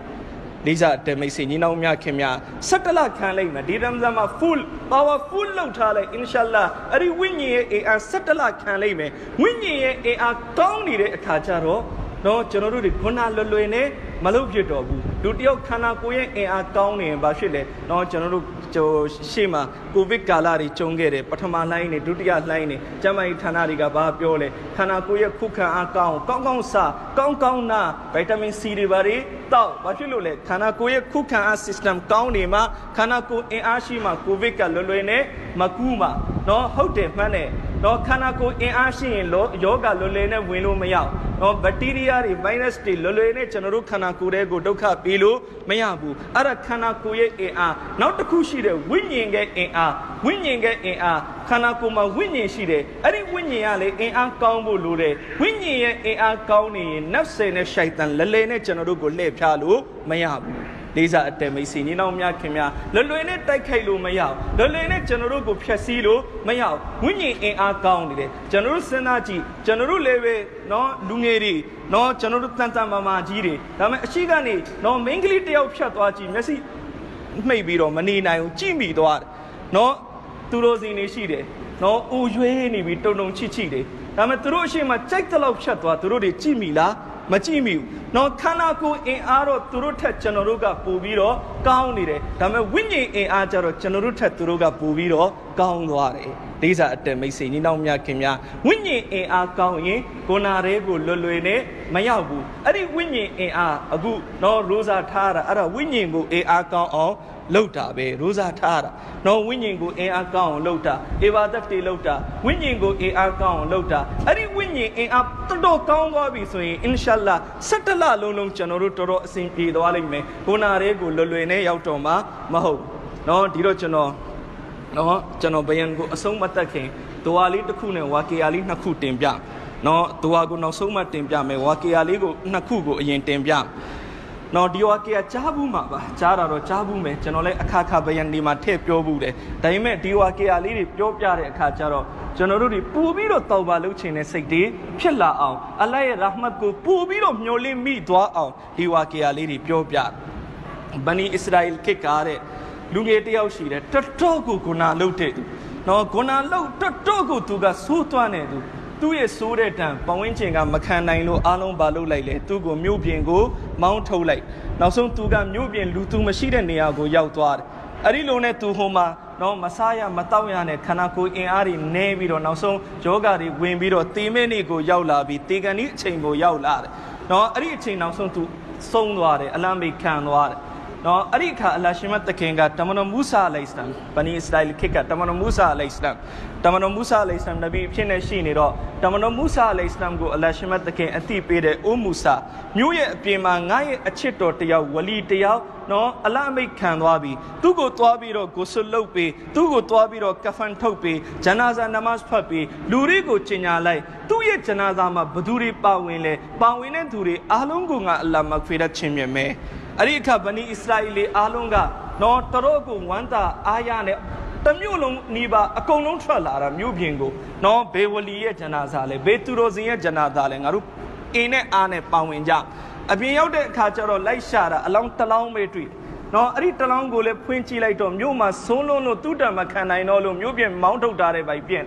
လေးစားတမိတ်စီညီနောင်များခင်များ17လခံလိုက်မယ်ဒီရမ်ဇန်မှာ full power full လောက်ထားလိုက်အင်ရှာလာအဲ့ဒီဝိညာဉ်ရဲ့အင်အား17လခံလိုက်မယ်ဝိညာဉ်ရဲ့အင်အားကောင်းနေတဲ့အခါကျတော့နော်ကျွန်တော်တို့ဒီခုနလွယ်လွယ်နဲ့မလုပ်ဖြစ်တော့ဘူးလူတယောက်ခန္ဓာကိုယ်ရဲ့အင်အားကောင်းနေရင်ဘာဖြစ်လဲနော်ကျွန်တော်တို့ ကျိုရှေ့မှာကိုဗစ်ကာလတွေကျုံခဲ့တယ်ပထမလှိုင်းနေဒုတိယလှိုင်းနေကျန်းမာရေးဌာနတွေကဘာပြောလဲခန္ဓာကိုယ်ရဲ့ခုခံအားကောင်းကောင်းကောင်းစားကောင်းကောင်းနာဗိုက်တာမင်စီတွေဘာတွေတောက်ဘာဖြစ်လို့လဲခန္ဓာကိုယ်ရဲ့ခုခံအား system ကောင်းနေမှာခန္ဓာကိုယ်အင်အားရှိမှကိုဗစ်ကလွယ်လွယ်နဲ့မကူးမှာ နော်ဟုတ်တယ်မှန်းတယ်တော့ခန္ဓာကိုယ်အင်အားရှိရင်လောယောဂလွယ်လွယ်နဲ့ဝင်လို့မရဘူး။တော့ဘက်တီးရီးယားတွေ virus တွေလွယ်လွယ်နဲ့ကျွန်တော်တို့ခန္ဓာကိုယ်တွေကိုဒုက္ခပေးလို့မရဘူး။အဲ့ဒါခန္ဓာကိုယ်ရဲ့အင်အားနောက်တစ်ခုရှိတဲ့ဝိညာဉ်ရဲ့အင်အားဝိညာဉ်ရဲ့အင်အားခန္ဓာကိုယ်မှာဝိညာဉ်ရှိတယ်။အဲ့ဒီဝိညာဉ်ကလေအင်အားကောင်းဖို့လိုတယ်။ဝိညာဉ်ရဲ့အင်အားကောင်းနေရင်နတ်ဆယ်နဲ့ရှိုက်တန်လလဲနဲ့ကျွန်တော်တို့ကိုလှည့်ဖြားလို့မရဘူး။ လေးစားအတမိတ်စီညီနောင်များခင်များလွယ်လွယ်နဲ့တိုက်ခိုက်လို့မရအောင်လွယ်လွယ်နဲ့ကျွန်တော်တို့ကိုဖျက်ဆီးလို့မရအောင်ဝိညာဉ်အင်အားကောင်းနေတယ်ကျွန်တော်တို့စဉ်းစားကြည့်ကျွန်တော်တို့လည်းပဲနော်လူငယ်တွေနော်ကျွန်တော်တို့တန်တန်မာမာကြီးတွေဒါပေမဲ့အရှိကနေနော်မိန်းကလေးတယောက်ဖြတ်သွားကြည့်မျက်စိမှိတ်ပြီးတော့မနေနိုင်ဘူးကြိမိသွားတယ်နော်သူတို့စီနေရှိတယ်နော်အူရွေးနေပြီးတုံတုံချစ်ချစ်တယ် ဒါပေမဲ့သူတို့အရှိမကြိုက်တဲ့လောက်ဖြတ်သွားသူတို့တွေကြည့်မိလားမကြည့်မိဘူး။နော်ခန္ဓာကိုယ်အင်အားတော့သူတို့ထက်ကျွန်တော်တို့ကပိုပြီးတော့ကောင်းနေတယ်။ဒါပေမဲ့ဝိညာဉ်အင်အားကြတော့ကျွန်တော်တို့ထက်သူတို့ကပိုပြီးတော့ကောင်းသွားတယ်။ဒိစာအတက်မိတ်ဆွေညီနောင်များခင်များဝိညာဉ်အင်အားကောင်းရင်ကိုနာတွေကိုလွယ်လွယ်နဲ့မရောက်ဘူး။အဲ့ဒီဝိညာဉ်အင်အားအခုနော်ရိုးစာထားတာအဲ့ဒါဝိညာဉ်ကိုအင်အားကောင်းအောင် လောက်တာပဲရိုးစားထားတာနော်ဝိညာဉ်ကိုအင်အားကောင်းအောင်လောက်တာအေဝါဒတ်တွေလောက်တာဝိညာဉ်ကိုအင်အားကောင်းအောင်လောက်တာအဲ့ဒီဝိညာဉ်အင်အားတော်တော်ကောင်းသွားပြီဆိုရင်အင်ရှာလာ17လလုံးလုံးကျွန်တော်တို့တော်တော်အဆင်ပြေသွားလိမ့်မယ်ကိုနာတွေကိုလွယ်လွယ်နဲ့ရောက်တော့မှာမဟုတ်နော်ဒီတော့ကျွန်တော်နော်ကျွန်တော်ဘယံကိုအဆုံးမတက်ခင်ဒွါလေးတစ်ခုနဲ့ဝါကီယာလေးနှစ်ခုတင်ပြနော်ဒွါကိုနောက်ဆုံးမှတင်ပြမယ်ဝါကီယာလေးကိုနှစ်ခုကိုအရင်တင်ပြ နော်ဒီဝါကေကကြားဘူးမှာပါကြားတာတော့ကြားဘူးမယ်ကျွန်တော်လည်းအခါခါဘယန်ဒီမှာထည့်ပြောဘူးတယ်ဒါပေမဲ့ဒီဝါကေကလေးတွေပြောပြတဲ့အခါကျတော့ကျွန်တော်တို့တွေပူပြီးတော့တောက်ပါလုပ်ချင်တဲ့စိတ်တွေဖြစ်လာအောင်အလ္လာဟ်ရဲ့ရာဟမတ်ကိုပူပြီးတော့မျှော်လင့်မိသွားအောင်ဒီဝါကေကလေးတွေပြောပြဘနီအစ္စရာအီခေတ်ကားတဲ့လူငယ်တယောက်ရှိတယ်တတော်ကိုဂုဏလုပ်တဲ့သူနော်ဂုဏလုပ်တတော်ကိုသူကဆိုးသွမ်းနေသူ သူ့ရဲ့ဆိုးတဲ့တံပဝင်းချင်ကမခံနိုင်လို့အားလုံးပါလုပ်လိုက်လေသူ့ကိုမြို့ပြင်ကိုမောင်းထုတ်လိုက်နောက်ဆုံးသူကမြို့ပြင်လူသူမရှိတဲ့နေရာကိုရောက်သွားတယ်အဲ့ဒီလိုနဲ့သူဟိုမှာနော်မစားရမတောက်ရနဲ့ခန္ဓာကိုယ်အင်အားတွေနည်းပြီးတော့နောက်ဆုံးယောဂတွေဝင်ပြီးတော့တေမဲနေကိုရောက်လာပြီးတေကန်ဒီအချိန်ကိုရောက်လာတယ်နော်အဲ့ဒီအချိန်နောက်ဆုံးသူဆုံးသွားတယ်အလံမိခံသွားတယ် နော်အဲ့ဒီအခါအလရှင်မတ်တခင်ကတမန်တော်မူဆာအလိုင်စလမ်ဘနီအစ္စရာအယ်ခေတ်ကတမန်တော်မူဆာအလိုင်စလမ်တမန်တော်မူဆာအလိုင်စလမ်နဗီအဖြစ်နဲ့ရှိနေတော့တမန်တော်မူဆာအလိုင်စလမ်ကိုအလရှင်မတ်တခင်အသိပေးတဲ့အိုမူဆာမြို့ရဲ့အပြင်မှာငါရဲ့အချစ်တော်တယောက်ဝလီတယောက်နော်အလအမိတ်ခံသွားပြီသူ့ကိုသွားပြီးတော့ကိုဆွလုတ်ပြီးသူ့ကိုသွားပြီးတော့ကဖန်ထုတ်ပြီးဂျနာဇာနမတ်ဖတ်ပြီးလူတွေကိုကျင်ညာလိုက်သူ့ရဲ့ဂျနာဇာမှာဘသူတွေပါဝင်လဲပါဝင်တဲ့သူတွေအားလုံးကိုငါအလ္လာဟ်မဂ်ဖီရတ်ချင်းမြတ်မယ် အဲ့ဒီအခါဗနီအစ္စရာအီလအားလုံးကနော်တတော့ကိုဝမ်းသာအားရနဲ့တမျိုးလုံးနီးပါအကုန်လုံးထွက်လာတာမြို့ပြင်ကိုနော်ဘေဝလီရဲ့ဂျနာဇာလဲဘေသူရိုဇင်ရဲ့ဂျနာဇာလဲငါတို့အင်းနဲ့အားနဲ့ပါဝင်ကြအပြင်ရောက်တဲ့အခါကျတော့လိုက်ရှာတာအလောင်းတလောင်းပဲတွေ့နော်အဲ့ဒီတလောင်းကိုလည်းဖွင့်ကြည့်လိုက်တော့မြို့မှာဆုံးလုံးလို့တူတံမခံနိုင်တော့လို့မြို့ပြင်မောင်းထုတ်ထားတဲ့ပိုက်ပြင့်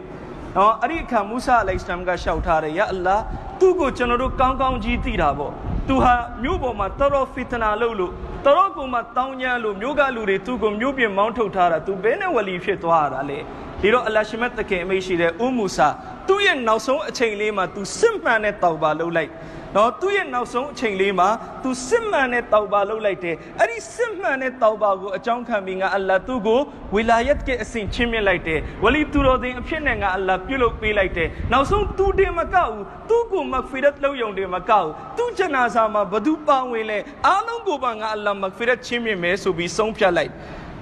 နော်အဲ့ဒီအခါမူဆာအလိုင်စလမ်ကရှောက်ထားတယ်ယာအလ္လာသူ့ကိုကျွန်တော်တို့ကောင်းကောင်းကြီးသိတာပေါ့ သူဟာမြို့ပေါ်မှာတော်တော်ဖီတနာလုပ်လို့တော်တော်ကိုမှတောင်းညမ်းလို့မြို့ကလူတွေသူ့ကိုမြို့ပြင်မောင်းထုတ်ထားတာသူဘယ်နဲ့ဝလီဖြစ်သွားတာလဲဒီတော့အလ္လာရှိမတ်တခင်အမိရှိတဲ့ဥမူဆာသူ့ရဲ့နောက်ဆုံးအချိန်လေးမှာသူစစ်မှန်တဲ့တောက်ပါလုပ်လိုက် နော်သူ့ရဲ့နောက်ဆုံးအချိန်လေးမှာသူစစ်မှန်တဲ့တောက်ပါလုပ်လိုက်တယ်အဲ့ဒီစစ်မှန်တဲ့တောက်ပါကိုအကြောင်းခံပြီးငါအလ္လာသူ့ကိုဝီလာယတ်ရဲ့အစဉ်ချင်းမြင့်လိုက်တယ်ဝလီသူတော်တင်အဖြစ်နဲ့ငါအလ္လာပြုလုပ်ပေးလိုက်တယ်နောက်ဆုံးသူတင်မကောက်ဘူးသူ့ကိုမဂ်ဖီရတ်လုပ်ယုံတယ်မကောက်ဘူးသူ့ဂျနာဇာမှာဘသူပါဝင်လဲအားလုံးကိုပါငါအလ္လာမဂ်ဖီရတ်ချင်းမြင့်မယ်ဆိုပြီးဆုံးဖြတ်လိုက်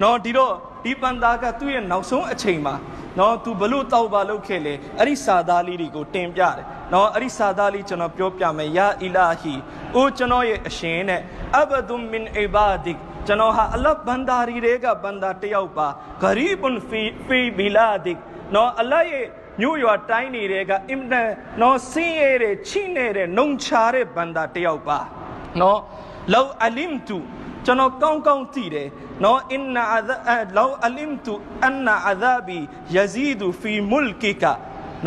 နော်ဒီတော့ ဒီပန်သားကသူ့ရဲ့နောက်ဆုံးအချိန်မှာနော်သူဘလို့တောက်ပါလုပ်ခဲ့လေအဲ့ဒီစာသားလေးတွေကိုတင်ပြတယ်နော်အဲ့ဒီစာသားလေးကျွန်တော်ပြောပြမယ်ယာအီလာဟီအိုကျွန်တော်ရဲ့အရှင်နဲ့အဘဒုမင်အီဘာဒစ်ကျွန်တော်ဟာအလ္လာဟ်ဘန်ဒါရီတွေကဘန်ဒါတယောက်ပါဂရီဘွန်ဖီဖီဘီလာဒစ်နော်အလ္လာဟ်ရဲ့မြို့ရွာတိုင်းနေတွေကအင်မတန်နော်ဆင်းရဲတဲ့ချိနေတဲ့နှုံချတဲ့ဘန်ဒါတယောက်ပါနော်လောအလင်တူ ကျွန်တော်ကောင်းကောင်းသိတယ်နော်အင်နာအဇလောအလင်တူအန်နာအဇာဘီယဇီဒူဖီမုလ်ကီကာ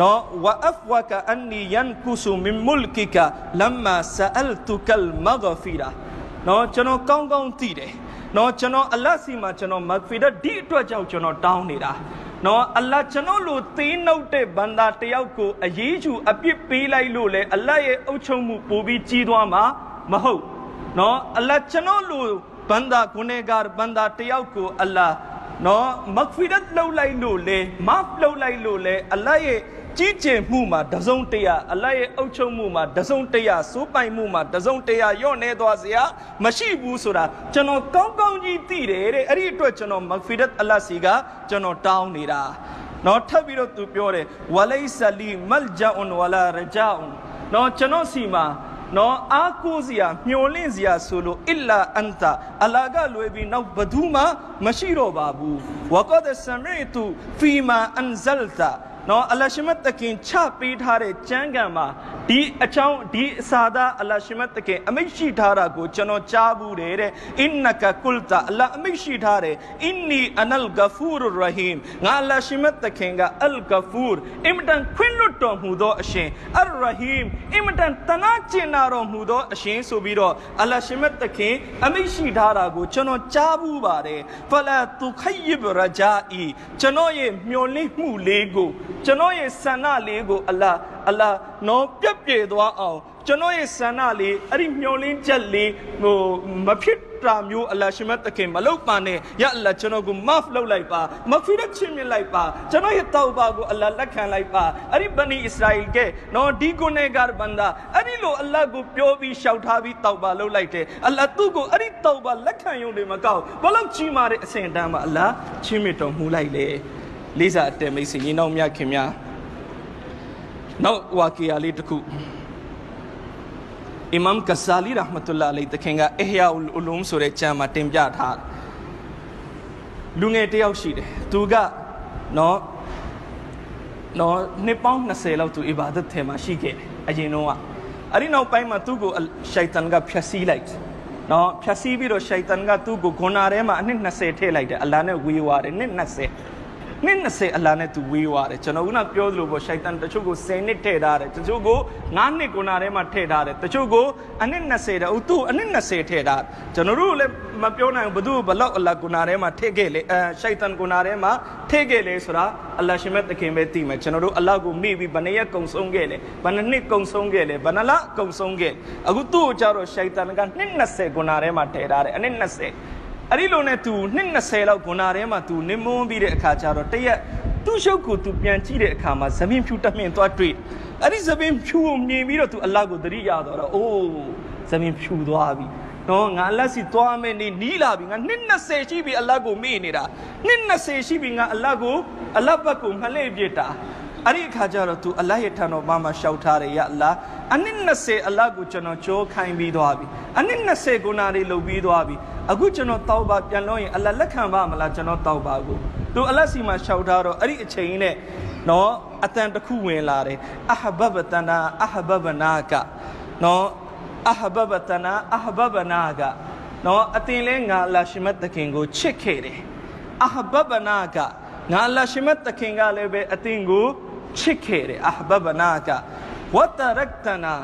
နော်ဝအဖဝကအန်နီယန်ကုဆူမင်မုလ်ကီကာလမ်မာဆအလ်တူကလ်မဂဖီရာနော်ကျွန်တော်ကောင်းကောင်းသိတယ်နော်ကျွန်တော်အလတ်စီမှာကျွန်တော်မဂဖီရတ်ဒီအတွက်ကြောင့်ကျွန်တော်တောင်းနေတာနော်အလ္လာကျွန်တော်လိုသေးနှုတ်တဲ့ဘန္တာတယောက်ကိုအရေးယူအပြစ်ပေးလိုက်လို့လေအလ္လာရဲ့အုပ်ချုပ်မှုပိုပြီးကြီးသွားမှာမဟုတ် နော်အလ္လာကျွန်တော်လိုဘန္တာဂုဏေဂါဘန္တာတယောက်ကိုအလ္လာနော်မဂဖီရတ်လုပ်လိုက်လို့လေမဖလုပ်လိုက်လို့လေအလ္လာရဲ့ကြီးကျယ်မှုမှာတစုံတရာအလ္လာရဲ့အုပ်ချုပ်မှုမှာတစုံတရာစိုးပိုင်မှုမှာတစုံတရာညော့နေသွားစရာမရှိဘူးဆိုတာကျွန်တော်ကောင်းကောင်းကြီးသိတယ်တဲ့အဲ့ဒီအတွက်ကျွန်တော်မဂဖီရတ်အလ္လာစီကကျွန်တော်တောင်းနေတာနော်ထပ်ပြီးတော့သူပြောတယ်ဝလိဆလီမလ်ဂျာအွန်ဝလာရဂျာအွန်နော်ကျွန်တော်စီမှာ နော်အားကိုးစရာမျော်လင့်စရာဆိုလို့အစ်လာအန်တာအလာကလွယ်ပြီးနောက်ဘသူမှမရှိတော့ပါဘူးဝကောဒ်ဆမီတူဖီမာအန်ဇလ်တာ နော်အလရှိမတ်တခင်ချပေးထားတဲ့ကျမ်းဂန်မှာဒီအချောင်းဒီအစာသားအလရှိမတ်တခင်အမိတ်ရှိထားတာကိုကျွန်တော်ကြားဘူးတယ်တဲ့အင်နကကုလ်တာအလအမိတ်ရှိထားတယ်အင်နီအနလ်ဂဖူရ်ရဟီမ်ငါအလရှိမတ်တခင်ကအလ်ဂဖူရ်အင်မတန်ခွင့်လွတ်တော်မူသောအရှင်အရဟီမ်အင်မတန်တနာကျင်နာတော်မူသောအရှင်ဆိုပြီးတော့အလရှိမတ်တခင်အမိတ်ရှိထားတာကိုကျွန်တော်ကြားဘူးပါတယ်ဖလာတူခိယဘရဂျာအီကျွန်တော်ရဲ့မျှော်လင့်မှုလေးကို ကျွန်တော်ရဲ့ဆန္ဒလေးကိုအလာအလာနော်ပြက်ပြေသွားအောင်ကျွန်တော်ရဲ့ဆန္ဒလေးအဲ့ဒီမျောလင်းချက်လေးဟိုမဖြစ်တာမျိုးအလရှိမတ်တခင်မလုပ်ပါနဲ့ရအလကျွန်တော်ကို maf လုပ်လိုက်ပါမဖီရချင်းမြင်လိုက်ပါကျွန်တော်ရဲ့တောက်ပါကိုအလလက်ခံလိုက်ပါအဲ့ဒီဘနီအစ္စရာအီလ်ကနော်ဒီကိုနေကာဘန္ဒါအဲ့ဒီလိုအလကိုပြောပြီးရှောက်ထားပြီးတောက်ပါလုပ်လိုက်တယ်အလသူ့ကိုအဲ့ဒီတောက်ပါလက်ခံရုံတွေမကောက်ဘလို့ကြီးမာတဲ့အစဉ်တန်းမှာအလချင်းမြတော်မူလိုက်လေ လေးစားအတဲမိတ်ဆွေညီနောင်မြခင်များနောက်ဝါကီယာလေးတစ်ခုအီမမ်ကဆာလီရဟမတုလာအလိုင်တခင်ကအဟယာအူလုမ်ဆိုတဲ့ကျမ်းမှာတင်ပြထားလူငယ်တယောက်ရှိတယ်သူကနော်နော်နှစ်ပေါင်း20လောက်သူအီဘာဒတ်ထဲမှာရှိခဲ့တယ်အရင်တော့အဲ့ဒီနောက်ပိုင်းမှာသူ့ကိုရှိုက်တန်ကဖျက်ဆီးလိုက်နော်ဖျက်ဆီးပြီးတော့ရှိုက်တန်ကသူ့ကိုဂွန်နာထဲမှာအနှစ်20ထည့်လိုက်တယ်အလာနဲ့ဝေးသွားတယ်နှစ်20 နှစ်20အလ္လာဟ်နဲ့သူဝေးသွားတယ်ကျွန်တော်ကပြောသလိုပေါ့ရှိုက်တန်တချို့ကို10နှစ်ထည့်ထားတယ်တချို့ကို9နှစ်ကိုနာထဲမှာထည့်ထားတယ်တချို့ကိုအနှစ်20တဲ့ဟိုသူ့အနှစ်20ထည့်ထားကျွန်တော်တို့လည်းမပြောနိုင်ဘူးဘသူဘလောက်အလ္လာဟ်ကိုနာထဲမှာထည့်ခဲ့လေအဲရှိုက်တန်ကိုနာထဲမှာထည့်ခဲ့လေဆိုတာအလ္လာဟ်ရှင်မဲ့တခင်ပဲသိမယ်ကျွန်တော်တို့အလ္လာဟ်ကိုမိပြီးဘယ်နှစ်ရက်ကုံဆုံးခဲ့လဲဘယ်နှစ်နှစ်ကုံဆုံးခဲ့လဲဘယ်နှလကုံဆုံးခဲ့အခုသူ့ကိုကြတော့ရှိုက်တန်ကနှစ်20ကိုနာထဲမှာထည့်ထားတယ်အနှစ်20 အဲ့ဒီလိုနဲ့သူနှစ်20လောက်ဂွန်နာထဲမှာသူနင်းမွန်းပြီးတဲ့အခါကျတော့တရက်သူ့ရှုပ်ကိုသူပြန်ကြည့်တဲ့အခါမှာသပင်ဖြူတက်မြင်သွားတွေ့အဲ့ဒီသပင်ဖြူကိုမြင်ပြီးတော့သူအလတ်ကိုသတိရတော့တော့အိုးသပင်ဖြူသွားပြီနော်ငါအလတ်စီသွားမယ်နေနီးလာပြီငါနှစ်20ရှိပြီအလတ်ကိုမေ့နေတာနှစ်20ရှိပြီငါအလတ်ကိုအလတ်ဘက်ကိုငလှည့်ပြစ်တာအဲ့ဒီအခါကျတော့သူအလတ်ရဲ့ထံတော်မှာမှရှောက်ထားတယ်ရအလား အနည်း20အလ္လာဟ်ကိုကျွန်တော်ကြိုးခိုင်းပြီးသွားပြီအနည်း20ဂုဏတွေလုပ်ပြီးသွားပြီအခုကျွန်တော်တောက်ပါပြန်လို့ရင်အလ္လာဟ်လက်ခံပါမလားကျွန်တော်တောက်ပါကိုသူအလ္လာဟ်စီမှာရှောက်ထားတော့အဲ့ဒီအချိန်နဲ့နော်အတန်တစ်ခုဝင်လာတယ်အဟဘဘတနာအဟဘဘနာကနော်အဟဘဘတနာအဟဘဘနာကနော်အတင်လဲငါအလ္လာဟ်ရှိမတ်တခင်ကိုချစ်ခဲ့တယ်အဟဘဘနာကငါအလ္လာဟ်ရှိမတ်တခင်ကလည်းပဲအတင်ကိုချစ်ခဲ့တယ်အဟဘဘနာက ဝတရကတနာ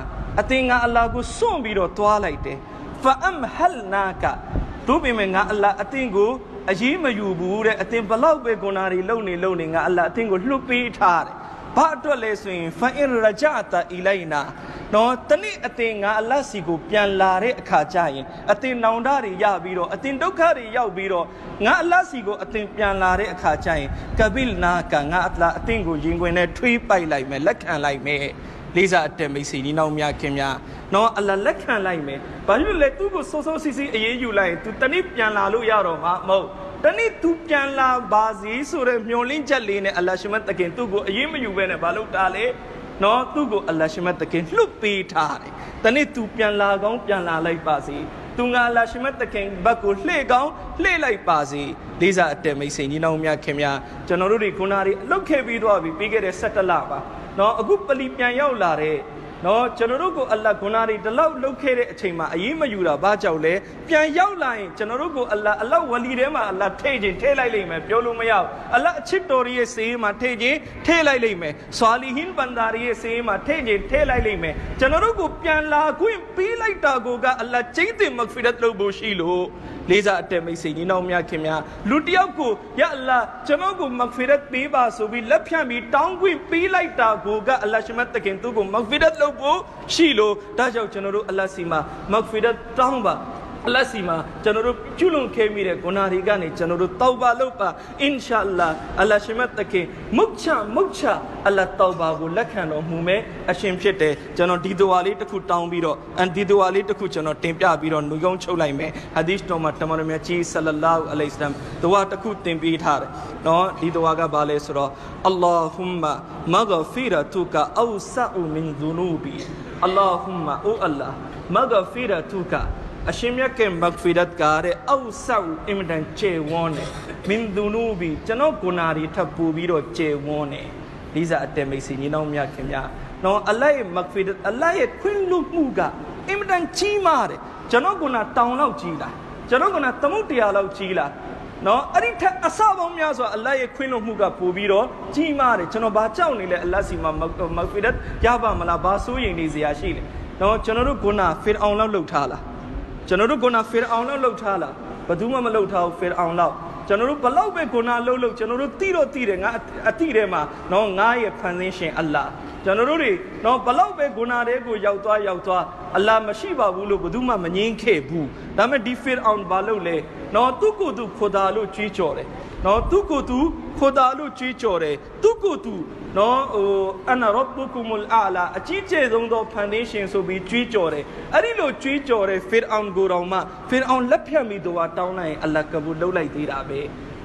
အတင်ငါအလ္လာဟ်ကိုစွန့်ပြီးတော့တွားလိုက်တယ်ဖအမ်ဟလနာကတို့ပေမဲ့ငါအလ္လာဟ်အတင်ကိုအရေးမယူဘူးတဲ့အတင်ဘလောက်ပဲဂုဏတွေလုံနေလုံနေငါအလ္လာဟ်အတင်ကိုလွတ်ပေးထားတယ်ဘာအတွက်လဲဆိုရင်ဖအင်ရဂျာတာအီလိုင်နာနော်တနေ့အတင်ငါအလတ်စီကိုပြန်လာတဲ့အခါကျရင်အတင်နောင်တတွေရပြီးတော့အတင်ဒုက္ခတွေရောက်ပြီးတော့ငါအလတ်စီကိုအတင်ပြန်လာတဲ့အခါကျရင်ကဘိလနာကငါအတလာအတင်ကိုရင်ခွင်နဲ့ထွေးပိုက်လိုက်မယ်လက်ခံလိုက်မယ် လေးစားအတက်မိတ်ဆွေညီနောင်များခင်များနော်အလလက်ခံလိုက်မယ်ဘာလို့လဲသူ့ကိုစိုးစိုးစီစီအေးအေးယူလိုက်ရင် तू တနေ့ပြန်လာလို့ရတော့မှာမဟုတ်တနေ့ तू ပြန်လာပါစီဆိုတဲ့မျောလင်းချက်လေးနဲ့အလရှမတ်တခင်သူ့ကိုအေးမယူဘဲနဲ့ဘာလို့တာလဲနော်သူ့ကိုအလရှမတ်တခင်လှုပ်ပေးထားတယ်တနေ့ तू ပြန်လာကောင်းပြန်လာလိုက်ပါစီသူငါလာရှိမတ်တခင်ဘက်ကိုလှည့်ကောင်းလှည့်လိုက်ပါစေလေးစားအတက်မိတ်ဆွေညီနောင်များခင်များကျွန်တော်တို့ဒီခုနာတွေအလုတ်ခဲ့ပြီးတော့ပြီပြီးခဲ့တဲ့17လပါ နော်အခုပလီပြန်ရောက်လာတဲ့နော်ကျွန်တော်တို့ကိုအလ္လာဟ်ဂုဏတွေဒီလောက်လှုပ်ခဲ့တဲ့အချိန်မှာအရေးမယူတာဘာကြောင့်လဲပြန်ရောက်လာရင်ကျွန်တော်တို့ကိုအလ္လာဟ်အလ္လာဟ်ဝလီထဲမှာအလ္လာဟ်ထည့်ခြင်းထည့်လိုက်လိမ့်မယ်ပြောလို့မရဘူးအလ္လာဟ်အချစ်တော်ရဲ့စေးမှာထည့်ခြင်းထည့်လိုက်လိမ့်မယ်ဆွာလီဟင်ဘန်ဒါရဲ့စေးမှာထည့်ခြင်းထည့်လိုက်လိမ့်မယ်ကျွန်တော်တို့ကိုပြန်လာခွင့်ပေးလိုက်တာကိုကအလ္လာဟ်ကျိတ်တင်မဂ်ဖီရတ်လုပ်ဖို့ရှိလို့လေးစားအတက်မိတ်ဆွေညီနောင်များခင်များလူတယောက်ကိုယအလ္လာကျွန်တော်ကိုမဂ်ဖီရတ်ပေးပါဆိုပြီးလက်ဖြန့်ပြီးတောင်းခွင့်ပေးလိုက်တာကိုကအလ္လာရှမတ်တခင်သူ့ကိုမဂ်ဖီရတ်လုပ်ဖို့ရှိလို့ဒါကြောင့်ကျွန်တော်တို့အလ္လာစီမှာမဂ်ဖီရတ်တောင်းပါ အလတ်စီမှာကျွန်တော်တို့ကျွလွန်ခဲ့မိတဲ့ဂုဏတွေကနေကျွန်တော်တို့တောက်ပါလုပ်ပါအင်ရှာအလ္လာအလ္လာရှမတ်တခင်မုတ်ချမုတ်ချအလ္လာတောက်ပါကိုလက်ခံတော်မူမဲ့အရှင်ဖြစ်တယ်ကျွန်တော်ဒီဒွါလေးတစ်ခုတောင်းပြီးတော့အန်ဒီဒွါလေးတစ်ခုကျွန်တော်တင်ပြပြီးတော့နှုတ်ကုန်းချုပ်လိုက်မယ်ဟာဒီစ်တော်မှာတမန်တော်မြတ်ကြီးဆလလာဟူအလိုင်စလမ်ဒွါတစ်ခုတင်ပေးထားတယ်နော်ဒီဒွါကဘာလဲဆိုတော့အလ္လာဟူမမဂဖီရတုကအောဆာမင်ဇူနူဘီအလ္လာဟူမအိုအလ္လာမဂဖီရတုက အရှင်မြတ်ကမဂ်ဖီရတ်ကားတဲ့အောက်ဆောက်အင်မတန်ကျေဝန်းတယ်မင်ဒူနူဘီကျွန်တော်ဂုဏတွေထပ်ပူပြီးတော့ကျေဝန်းတယ်လိစာအတက်မိတ်စီညီနောင်မြတ်ခင်ဗျာနော်အလ္လာဟ်ရဲ့မဂ်ဖီရတ်အလ္လာဟ်ရဲ့ခွင့်လွှတ်မှုကအင်မတန်ကြီးမားတယ်ကျွန်တော်ဂုဏတောင်လောက်ကြီးလားကျွန်တော်ဂုဏသမုတ်တရားလောက်ကြီးလားနော်အဲ့ဒီထက်အစပေါင်းများစွာအလ္လာဟ်ရဲ့ခွင့်လွှတ်မှုကပိုပြီးတော့ကြီးမားတယ်ကျွန်တော်ဘာကြောက်နေလဲအလ္လာဟ်စီမှာမဂ်ဖီရတ်ရပါမလားဘာစိုးရင်နေစရာရှိလဲနော်ကျွန်တော်တို့ဂုဏဖီရအောင်လောက်လှုပ်ထားလား ကျွန်တော်တို့ကုနာဖီရအောင်လောက်လှုပ်ထားလားဘယ်သူမှမလှုပ်ထားဘူးဖီရအောင်လောက်ကျွန်တော်တို့ဘလောက်ပဲကုနာလှုပ်လှုပ်ကျွန်တော်တို့တိတော့တိတယ်ငါအတိထဲမှာနော်ငါရဲ့ဖန်ဆင်းရှင်အလ္လာကျွန်တော်တို့တွေနော်ဘလောက်ပဲဂုဏတွေကိုရောက်သွားရောက်သွားအလ္လာမရှိပါဘူးလို့ဘယ်သူမှမငင်းခဲ့ဘူးဒါပေမဲ့ဒီဖီရအောင်ဘာလို့လဲနော်သူ့ကိုယ်သူခိုဒါလို့ကြွေးကြော်တယ် နော်သူ့ကိုယ်သူခိုဒါလို့ကြွေးကြော်တယ်သူ့ကိုယ်သူနော်ဟိုအနာရဘ်ဘူကုမူလ်အာလာအကြီးကျယ်ဆုံးသောဖန်ဆင်းရှင်ဆိုပြီးကြွေးကြော်တယ်အဲ့ဒီလိုကြွေးကြော်တဲ့ဖီရအောင်ကိုတော်မှဖီရအောင်လက်ဖြတ်ပြီးတော့တောင်းလိုက်ရင်အလ္လာကဘူလှုပ်လိုက်သေးတာပဲ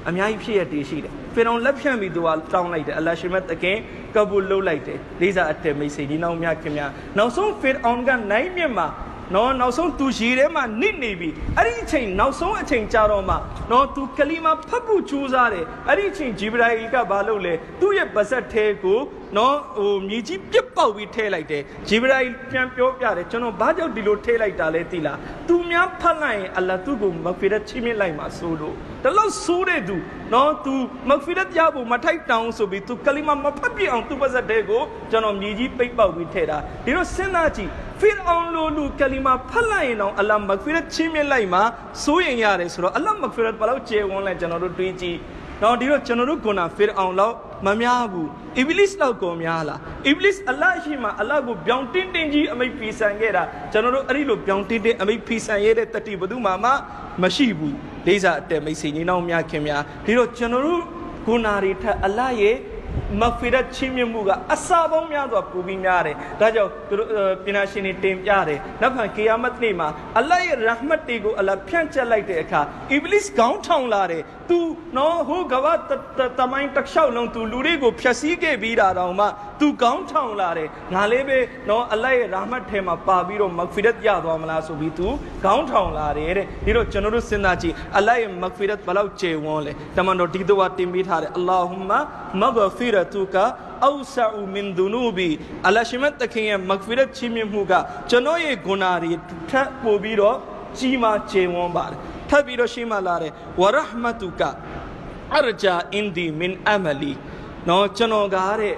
အများကြီးဖြစ်ရတည်ရှိတယ်ဖီရအောင်လက်ဖြတ်ပြီးတော့တောင်းလိုက်တယ်အလ္လာရှင်မတ်တခင်ကဘူလှုပ်လိုက်တယ်လေးစားအတက်မိတ်ဆွေဒီနောက်များခင်များနောက်ဆုံးဖီရအောင်ကနိုင်မြင့်မှာ နော်နောက်ဆုံးသူရေထဲမှာနစ်နေပြီအဲ့ဒီအချိန်နောက်ဆုံးအချိန်ကြာတော့မှနော်သူကလီမာဖတ်ဖို့ကြိုးစားတယ်အဲ့ဒီအချိန်ဂျီဘရာအီကဘာလုပ်လဲသူ့ရဲ့ပါဇက်သေးကို နော်ဟိုမြေကြီးပြစ်ပေါက်ပြီးထဲလိုက်တယ်ဂျီဘရာအီပြန်ပြောပြတယ်ကျွန်တော်ဘာကြောင့်ဒီလိုထဲလိုက်တာလဲသိလားသူများဖတ်လိုက်ရင်အလ္လာဟ်သူ့ကိုမဖီရတ်ချိမြင့်လိုက်မှာဆိုလို့ဒါလို့ဆိုးတဲ့သူနော်သူမဖီရတ်ရဖို့မထိုက်တောင်းဆိုပြီးသူကလီမာမဖတ်ပြအောင်သူ့ပါဇက်သေးကိုကျွန်တော်မြေကြီးပိတ်ပေါက်ပြီးထဲတာဒီတော့စဉ်းစားကြည့်ဖီအောင်လိုလူကလီမာဖတ်လိုက်ရင်တော့အလ္လာဟ်မဖီရတ်ချိမြင့်လိုက်မှာစိုးရင်ရတယ်ဆိုတော့အလ္လာဟ်မဖီရတ်ဘယ်လောက်ကျေဝန်းလဲကျွန်တော်တို့တွေးကြည့်တော့ဒီတော့ကျွန်တော်တို့ကွန်နာဖီအောင်လောက် မများဘူးအီဘလစ်လောက်ကိုများလားအီဘလစ်အလ္လာဟ်ရှိမှအလ္လာဟ်ကိုပြောင်းတင်းတင်းကြီးအမိတ်ဖီဆန်ခဲ့တာကျွန်တော်တို့အဲ့ဒီလိုပြောင်းတင်းတင်းအမိတ်ဖီဆန်ရတဲ့တတိဘယ်သူမှမရှိဘူးလေးစားအတက်မိတ်ဆွေညီနောင်များခင်များဒီတော့ကျွန်တော်တို့ဂုဏတွေထက်အလ္လာဟ်ရဲ့ မဖီရတ်ချင်းမြင့်မှုကအစာပေါင်းများစွာပူပြီးများတယ်ဒါကြောင့်သူတို့ပညာရှင်တွေတင်ပြတယ်နောက်ဖန်ကေယာမတ်နေ့မှာအလ္လာဟ်ရဲ့ရဟမတ်တွေကိုအလ္လာဟ်ဖြန့်ကျက်လိုက်တဲ့အခါအီဘလစ်ခေါင်းထောင်လာတယ်သူနော်ဟိုကဘာတမိုင်းတစ်လျှောက်လုံးသူလူတွေကိုဖျက်ဆီးခဲ့ပြီးတာတောင်မှ သူခေါင်းထောင်လာတယ်ငါလေးပဲနော်အလ္လာဟ်ရဲ့ရဟမတ်ထဲမှာပါပြီးတော့မဂ်ဖီရတ်ရသွားမလားဆိုပြီးသူခေါင်းထောင်လာတယ်တဲ့ဒီတော့ကျွန်တော်တို့စဉ်းစားကြည့်အလ္လာဟ်ရဲ့မဂ်ဖီရတ်ဘယ်လောက်ကျေဝန်းလဲတမန်တော်ဒီတော့တင်ပေးထားတယ်အလ္လာဟူမမဂ်ဖီရတုကအောက်ဆာမင်ဒူနူဘီအလရှိမတ်တခင်ရဲ့မဂ်ဖီရတ်ချီးမြှင့်မှုကကျွန်တော်ရဲ့ဂုဏတွေထပ်ပို့ပြီးတော့ကြီးမားကျေဝန်းပါတယ်ထပ်ပြီးတော့ရှင်းမလာတယ်ဝရဟမတုကအရဂျာအင်ဒီမင်အမလီနော်ကျွန်တော်ကားတဲ့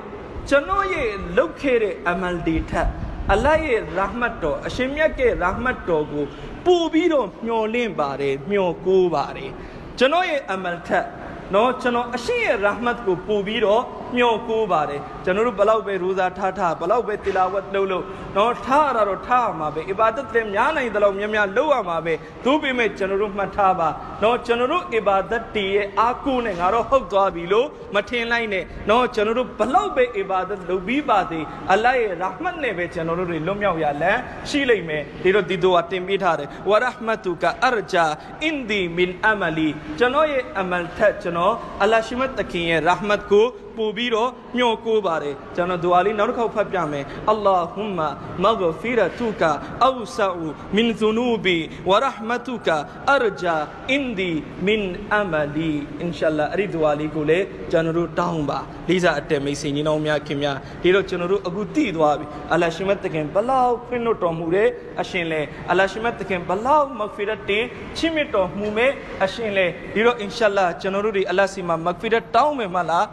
ကျွန်တော်ရဲ့လုပ်ခဲ့တဲ့အမလ်ဒီထက်အလ္လာဟ်ရဲ့ရာဟမတ်တော်အရှင်မြတ်ရဲ့ရာဟမတ်တော်ကိုပို့ပြီးတော့မျှော်လင့်ပါတယ်မျှော်ကိုးပါတယ်ကျွန်တော်ရဲ့အမလ်ထက်နော်ကျွန်တော်အရှင်ရဲ့ရာဟမတ်ကိုပို့ပြီးတော့ မျှော်ကိုးပါတယ်ကျွန်တော်တို့ဘလောက်ပဲရိုဇာထားထားဘလောက်ပဲတီလာဝတ်လုပ်လို့နော်ထားရတာတော့ထားရမှာပဲအီဘာဒတ်လည်းများနိုင်တယ်လို့များများလုပ်ရမှာပဲသို့ပေမဲ့ကျွန်တော်တို့မှတ်ထားပါနော်ကျွန်တော်တို့အီဘာဒတ်တီရဲ့အားကိုးနဲ့ငါတော့ဟုတ်သွားပြီလို့မထင်လိုက်နဲ့နော်ကျွန်တော်တို့ဘလောက်ပဲအီဘာဒတ်လုပ်ပြီးပါသေးအလ္လာဟ်ရဲ့ရာဟမတ်နဲ့ပဲကျွန်တော်တို့တွေလွတ်မြောက်ရလမ်းရှိလိမ့်မယ်ဒီတော့ဒီတော့တင်ပေးထားတယ်ဝရဟမတုကအရဂျာအင်ဒီမင်အမလီကျွန်တော်ရဲ့အမလ်ထက်ကျွန်တော်အလ္လာဟ်ရှိမတ်တခင်ရဲ့ရာဟမတ်ကိုပို့ပြီးတော့မျှော်ကိုးပါတယ်ကျွန်တော်ဒူအာလေးနောက်တစ်ခေါက်ဖတ်ပြမယ်အလ္လာဟူမမဂဖီရတုကအောဆာမင်ဇူနူဘီဝရဟမတုကအရဂျာအင်ဒီမင်အမလီအင်ရှာအလ္လာအဲ့ဒီဒူအာလေးကိုလည်းကျွန်တော်တို့တောင်းပါလေးစားအတက်မိတ်ဆွေညီနောင်များခင်များဒီတော့ကျွန်တော်တို့အခုတည်သွားပြီအလ္လာရှိမတ်တခင်ဘလောက်ခွင့်လွတ်တော်မူတဲ့အရှင်လဲအလ္လာရှိမတ်တခင်ဘလောက်မဂဖီရတ်တင်ချစ်မြတ်တော်မူမဲ့အရှင်လဲဒီတော့အင်ရှာအလ္လာကျွန်တော်တို့ဒီအလ္လာစီမှာမဂဖီရတ်တောင်းမယ်မလား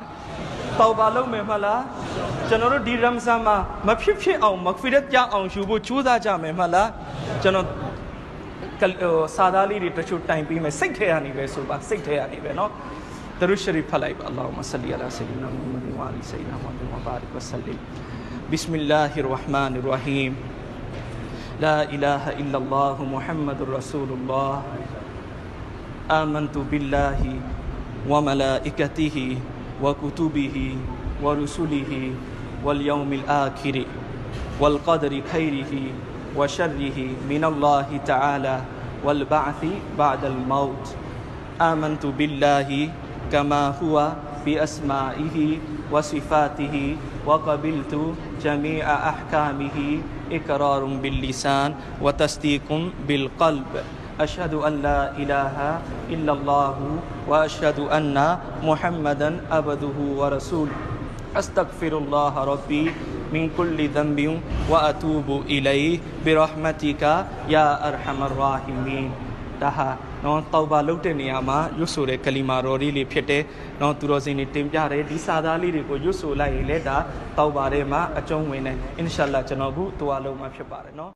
တောဘာလုပ်မယ်မလားကျွန်တော်တို့ဒီရမ်ဇန်မှာမဖြစ်ဖြစ်အောင်မဂ်ဖီရတ်ကြအောင်ယူဖို့ကြိုးစားကြမယ်မလားကျွန်တော်ကလဟိုစာသားလေးတွေတချို့တိုင်ပြီးမယ်စိတ်ထဲကနေပဲဆိုပါစိတ်ထဲကနေပဲเนาะဒရုရှရီဖလိုက်ပါအလ္လာဟူမဆလီအလာဆလီနာမုဟမ္မဒ်ဝါအလီဆလီနာမုဟမ္မဒ်ဝဘာရစ်ဝဆလီဘစ်မီလာဟီရ်ရဟ်မာနီရ်ရဟီမ် لا إله إلا الله محمد رسول الله آمنت بالله وملائكته وكتبه ورسله واليوم الآخر والقدر خيره وشره من الله تعالى والبعث بعد الموت. آمنت بالله كما هو بأسمائه وصفاته وقبلت جميع أحكامه. إقرار باللسان وتصديق بالقلب. أشهد أن لا إله إلا الله وأشهد أن محمدا عبده ورسوله أستغفر الله ربي من كل ذنب وأتوب إليه برحمتك يا أرحم الراحمين ဒါဟာနော်တောက်ပါလုတ်တဲ့နေရာမှာရွတ်ဆိုတဲ့ကလီမာတော်လေးလေးဖြစ်တဲ့နော်သူတော်စင်တွေတင်ပြတယ်ဒီစာသားလေးတွေကိုရွတ်ဆိုလိုက်ရင်လည်းဒါတောက်ပါထဲမှာအကျုံးဝင်တယ်အင်ရှာအလ္လာကျွန်တော်ကတူအလုံးမှာဖြစ်ပါတယ်နော်